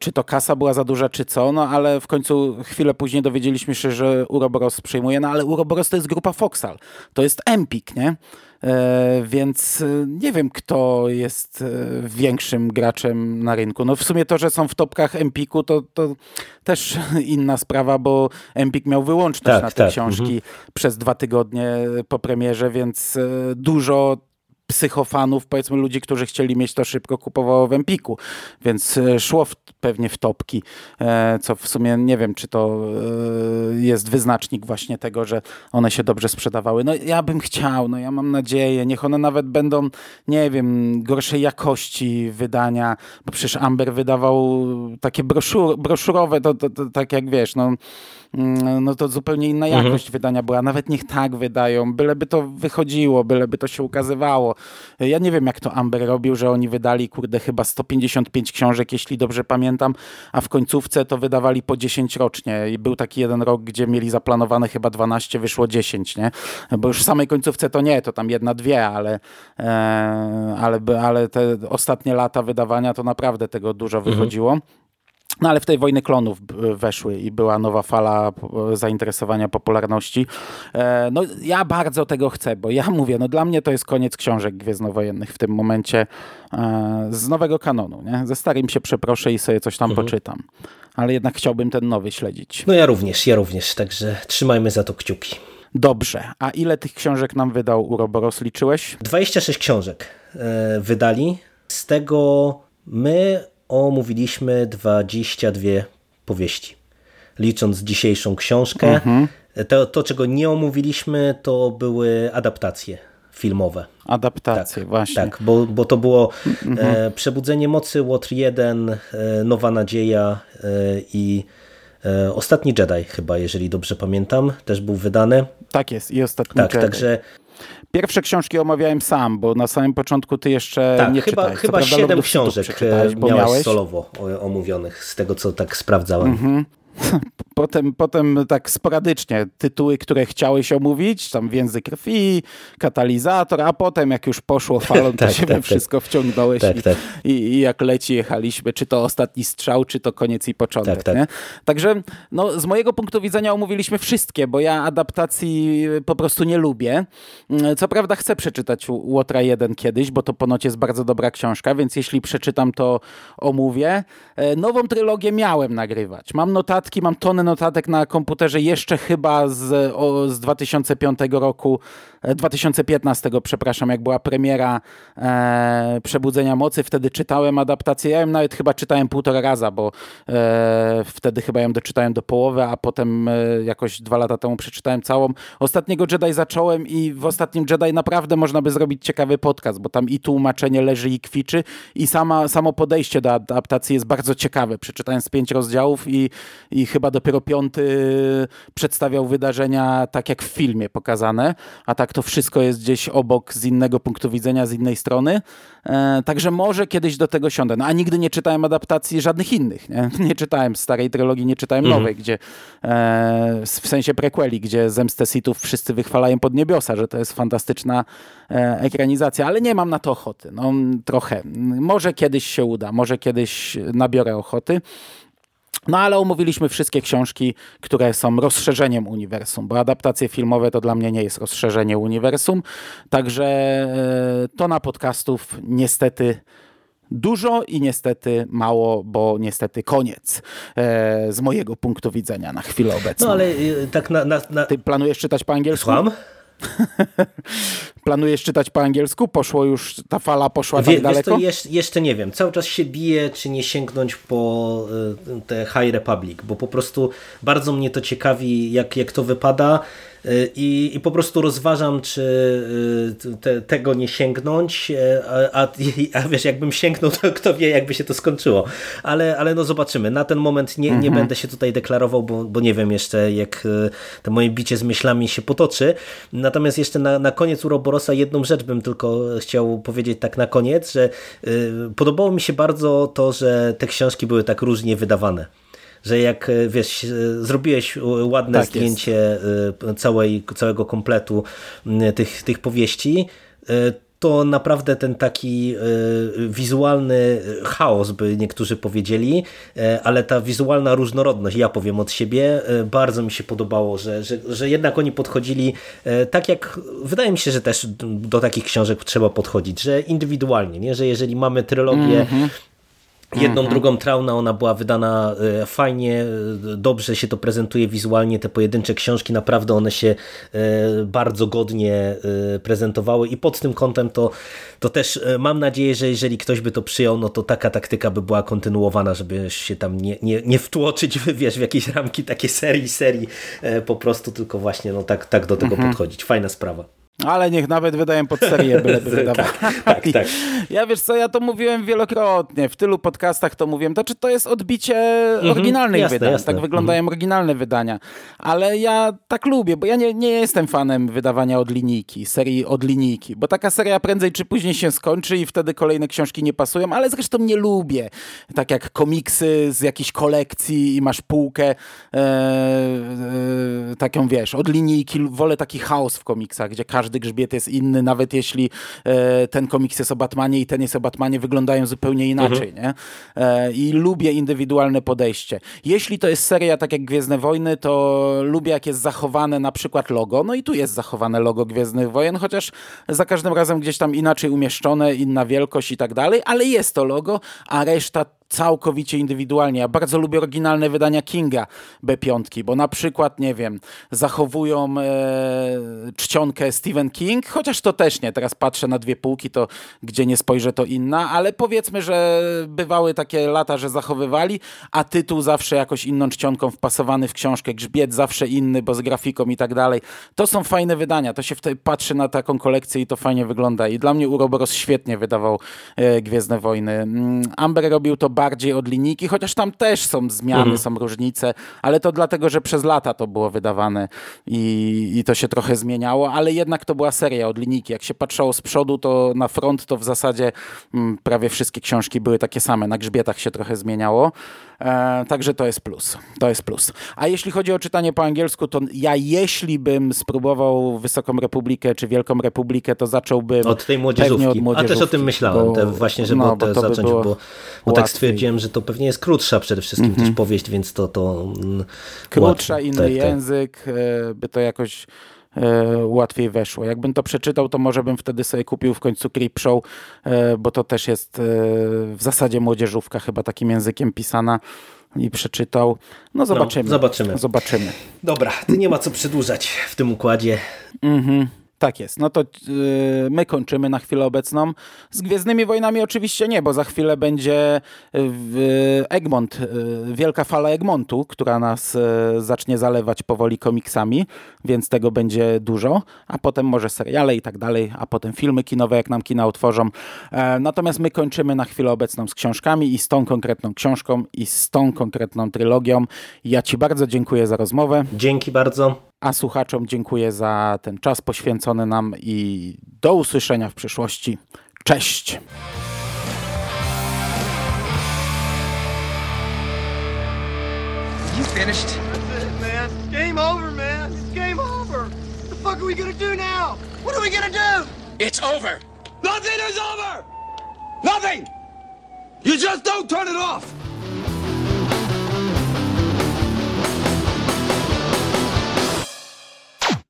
czy to kasa była za duża, czy co, no ale w końcu chwilę później dowiedzieliśmy się, że Uroboros przejmuje, no ale Uroboros to jest grupa Foxal, to jest Empik, nie? E, więc nie wiem, kto jest większym graczem na rynku. No w sumie to, że są w topkach Empiku, to, to też inna sprawa, bo Empik miał wyłączność tak, na te tak. książki mhm. przez dwa tygodnie po premierze, więc dużo psychofanów, powiedzmy ludzi, którzy chcieli mieć to szybko, kupowało w Empiku, więc e, szło w, pewnie w topki, e, co w sumie nie wiem, czy to e, jest wyznacznik właśnie tego, że one się dobrze sprzedawały. No ja bym chciał, no ja mam nadzieję, niech one nawet będą, nie wiem, gorszej jakości wydania, bo przecież Amber wydawał takie broszur, broszurowe, to, to, to tak jak wiesz, no no to zupełnie inna mhm. jakość mhm. wydania była. Nawet niech tak wydają, byleby to wychodziło, byleby to się ukazywało. Ja nie wiem, jak to Amber robił, że oni wydali, kurde, chyba 155 książek, jeśli dobrze pamiętam, a w końcówce to wydawali po 10 rocznie. I był taki jeden rok, gdzie mieli zaplanowane chyba 12, wyszło 10, nie? Bo już w samej końcówce to nie, to tam jedna, dwie, ale, e, ale, ale te ostatnie lata wydawania to naprawdę tego dużo mhm. wychodziło. No ale w tej wojny klonów weszły i była nowa fala zainteresowania popularności. E, no ja bardzo tego chcę, bo ja mówię, no dla mnie to jest koniec książek gwiezdnowojennych w tym momencie e, z nowego kanonu. Nie? Ze starym się przeproszę i sobie coś tam mhm. poczytam. Ale jednak chciałbym ten nowy śledzić.
No ja również, ja również, także trzymajmy za to kciuki.
Dobrze. A ile tych książek nam wydał Uroboros? Liczyłeś?
26 książek e, wydali. Z tego my omówiliśmy 22 powieści. Licząc dzisiejszą książkę, mhm. to, to, czego nie omówiliśmy, to były adaptacje filmowe.
Adaptacje,
tak,
właśnie.
Tak, bo, bo to było mhm. e, Przebudzenie Mocy, Łotr 1, e, Nowa Nadzieja e, i e, Ostatni Jedi chyba, jeżeli dobrze pamiętam, też był wydany.
Tak jest, i Ostatni tak, Jedi. Także Pierwsze książki omawiałem sam, bo na samym początku ty jeszcze tak, nie
chyba,
czytałeś.
Chyba siedem książek e, miałeś miałeś solowo omówionych, z tego co tak sprawdzałem. Mhm.
Potem, potem tak sporadycznie tytuły, które chciałeś omówić, tam Więzy krwi, Katalizator, a potem jak już poszło falą, to
tak,
się
tak,
wszystko
tak.
wciągnąłeś
tak,
i,
tak.
I, I, jak leci jechaliśmy, czy to ostatni strzał, czy to koniec i początek.
Tak, tak.
Nie? Także no, z mojego punktu widzenia omówiliśmy wszystkie, bo ja adaptacji po prostu nie lubię. Co prawda chcę przeczytać Łotra 1 kiedyś, bo to ponoć jest bardzo dobra książka, więc jeśli przeczytam, to omówię. E, nową trylogię miałem nagrywać. Mam notatki, mam tonę notatek na komputerze jeszcze chyba z, o, z 2005 roku, 2015, przepraszam, jak była premiera e, Przebudzenia Mocy, wtedy czytałem adaptację. Ja ją nawet chyba czytałem półtora raza, bo e, wtedy chyba ją doczytałem do połowy, a potem e, jakoś dwa lata temu przeczytałem całą. Ostatniego Jedi zacząłem i w ostatnim Jedi naprawdę można by zrobić ciekawy podcast, bo tam i tłumaczenie leży i kwiczy i sama, samo podejście do adaptacji jest bardzo ciekawe. Przeczytałem z pięć rozdziałów i, i chyba dopiero piąty przedstawiał wydarzenia tak jak w filmie pokazane, a tak to wszystko jest gdzieś obok z innego punktu widzenia, z innej strony. E, także może kiedyś do tego siądę. No, a nigdy nie czytałem adaptacji żadnych innych. Nie, nie czytałem starej trylogii, nie czytałem
Mhm.
nowej, gdzie e, w sensie prequeli, gdzie Zemstę Sithów wszyscy wychwalają pod niebiosa, że to jest fantastyczna e, ekranizacja, ale nie mam na to ochoty. No, trochę. Może kiedyś się uda, może kiedyś nabiorę ochoty. No ale omówiliśmy wszystkie książki, które są rozszerzeniem uniwersum, bo adaptacje filmowe to dla mnie nie jest rozszerzenie uniwersum, także e, to na podcastów niestety dużo i niestety mało, bo niestety koniec e, z mojego punktu widzenia na chwilę obecną.
No ale y, tak na... na, na...
Ty planujesz czytać po angielsku?
Słucham?
Planujesz czytać po angielsku? Poszło już, ta fala poszła
Wie,
tak daleko?
To jeszcze, jeszcze nie wiem. Cały czas się bije, czy nie sięgnąć po y, te High Republic, bo po prostu bardzo mnie to ciekawi, jak, jak to wypada. Y, I, I po prostu rozważam, czy y, te, tego nie sięgnąć, y, a, a, a wiesz, jakbym sięgnął, to kto wie, jakby się to skończyło. Ale, ale no zobaczymy. Na ten moment nie, nie będę się tutaj deklarował, bo, bo nie wiem jeszcze, jak to moje bicie z myślami się potoczy. Natomiast jeszcze na, na koniec Uroborosa jedną rzecz bym tylko chciał powiedzieć tak na koniec, że y, podobało mi się bardzo to, że te książki były tak różnie wydawane że jak y, wiesz, y, zrobiłeś ładne
Tak
zdjęcie całej, całego kompletu tych, tych powieści, to naprawdę ten taki wizualny chaos, by niektórzy powiedzieli, ale ta wizualna różnorodność, ja powiem od siebie, bardzo mi się podobało, że, że, że jednak oni podchodzili tak jak, wydaje mi się, że też do takich książek trzeba podchodzić, że indywidualnie, nie? że jeżeli mamy trylogię Jedną, drugą trauna, ona była wydana e, fajnie, e, dobrze się to prezentuje wizualnie, te pojedyncze książki, naprawdę one się e, bardzo godnie prezentowały i pod tym kątem to, to też mam nadzieję, że jeżeli ktoś by to przyjął, no to taka taktyka by była kontynuowana, żeby się tam nie, nie, nie wtłoczyć wiesz, w jakieś ramki takie serii, serii po prostu, tylko właśnie no tak, tak do tego podchodzić. Fajna sprawa.
Ale niech nawet wydają pod serię, byleby wydawali.
tak, tak.
Ja wiesz co, ja to mówiłem wielokrotnie, w tylu podcastach to mówiłem, to czy to jest odbicie oryginalnych
Mhm. jasne,
wydań,
jasne.
tak wyglądają oryginalne wydania, ale ja tak lubię, bo ja nie, nie jestem fanem wydawania od linijki, serii od linijki, bo taka seria prędzej czy później się skończy i wtedy kolejne książki nie pasują, ale zresztą nie lubię, tak jak komiksy z jakiejś kolekcji i masz półkę e, e, taką wiesz, od linijki, wolę taki chaos w komiksach, gdzie każdy grzbiet jest inny, nawet jeśli e, ten komiks jest o Batmanie i ten jest o Batmanie, wyglądają zupełnie inaczej, nie? E, I lubię indywidualne podejście. Jeśli to jest seria tak jak Gwiezdne Wojny, to lubię jak jest zachowane na przykład logo, no i tu jest zachowane logo Gwiezdnych Wojen, chociaż za każdym razem gdzieś tam inaczej umieszczone, inna wielkość i tak dalej, ale jest to logo, a reszta całkowicie indywidualnie. Ja bardzo lubię oryginalne wydania Kinga B5, bo na przykład, nie wiem, zachowują e, czcionkę Stephen King, chociaż to też nie. Teraz patrzę na dwie półki, to gdzie nie spojrzę, to inna, ale powiedzmy, że bywały takie lata, że zachowywali, a tytuł zawsze jakoś inną czcionką wpasowany w książkę, grzbiet zawsze inny, bo z grafiką i tak dalej. To są fajne wydania, to się wtedy patrzy na taką kolekcję i to fajnie wygląda. I dla mnie Uroboros świetnie wydawał e, Gwiezdne Wojny. Mm, Amber robił to bardziej od linijki, chociaż tam też są zmiany,
Mhm.
są różnice, ale to dlatego, że przez lata to było wydawane i, i to się trochę zmieniało, ale jednak to była seria od linijki. Jak się patrzało z przodu, to na front to w zasadzie mm, prawie wszystkie książki były takie same. Na grzbietach się trochę zmieniało. E, także to jest plus. To jest plus. A jeśli chodzi o czytanie po angielsku, to ja jeśli bym spróbował Wysoką Republikę czy Wielką Republikę, to zacząłbym
Od tej młodzieżówki.
od
A
młodzieżówki.
też o tym myślałem,
bo-
właśnie, żeby
no, bo to by
zacząć,
było
bo, bo tak. Stwierdziłem, że to pewnie jest krótsza przede wszystkim też powieść, więc to, to mm,
krótsza,
łatwiej.
inny
Tak,
język, e, by to jakoś e, łatwiej weszło. Jakbym to przeczytał, to może bym wtedy sobie kupił w końcu Creepshow, e, bo to też jest w zasadzie młodzieżówka chyba takim językiem pisana i przeczytał. No zobaczymy.
zobaczymy.
Zobaczymy.
Dobra, ty nie ma co przedłużać w tym układzie.
Mhm. Tak jest. No to yy, my kończymy na chwilę obecną. Z Gwiezdnymi Wojnami oczywiście nie, bo za chwilę będzie w Egmont, yy, wielka fala Egmontu, która nas yy, zacznie zalewać powoli komiksami, więc tego będzie dużo, a potem może seriale i tak dalej, a potem filmy kinowe, jak nam kina utworzą. E, natomiast my kończymy na chwilę obecną z książkami i z tą konkretną książką i z tą konkretną trylogią. Ja Ci bardzo dziękuję za rozmowę.
Dzięki bardzo.
A słuchaczom dziękuję za ten czas poświęcony nam i do usłyszenia w przyszłości. Cześć!
You finished?
That's it, man. Game over, man. It's game over. What the fuck are we gonna do now? What are we gonna do?
It's over.
Nothing is over! Nothing! You just don't turn it off!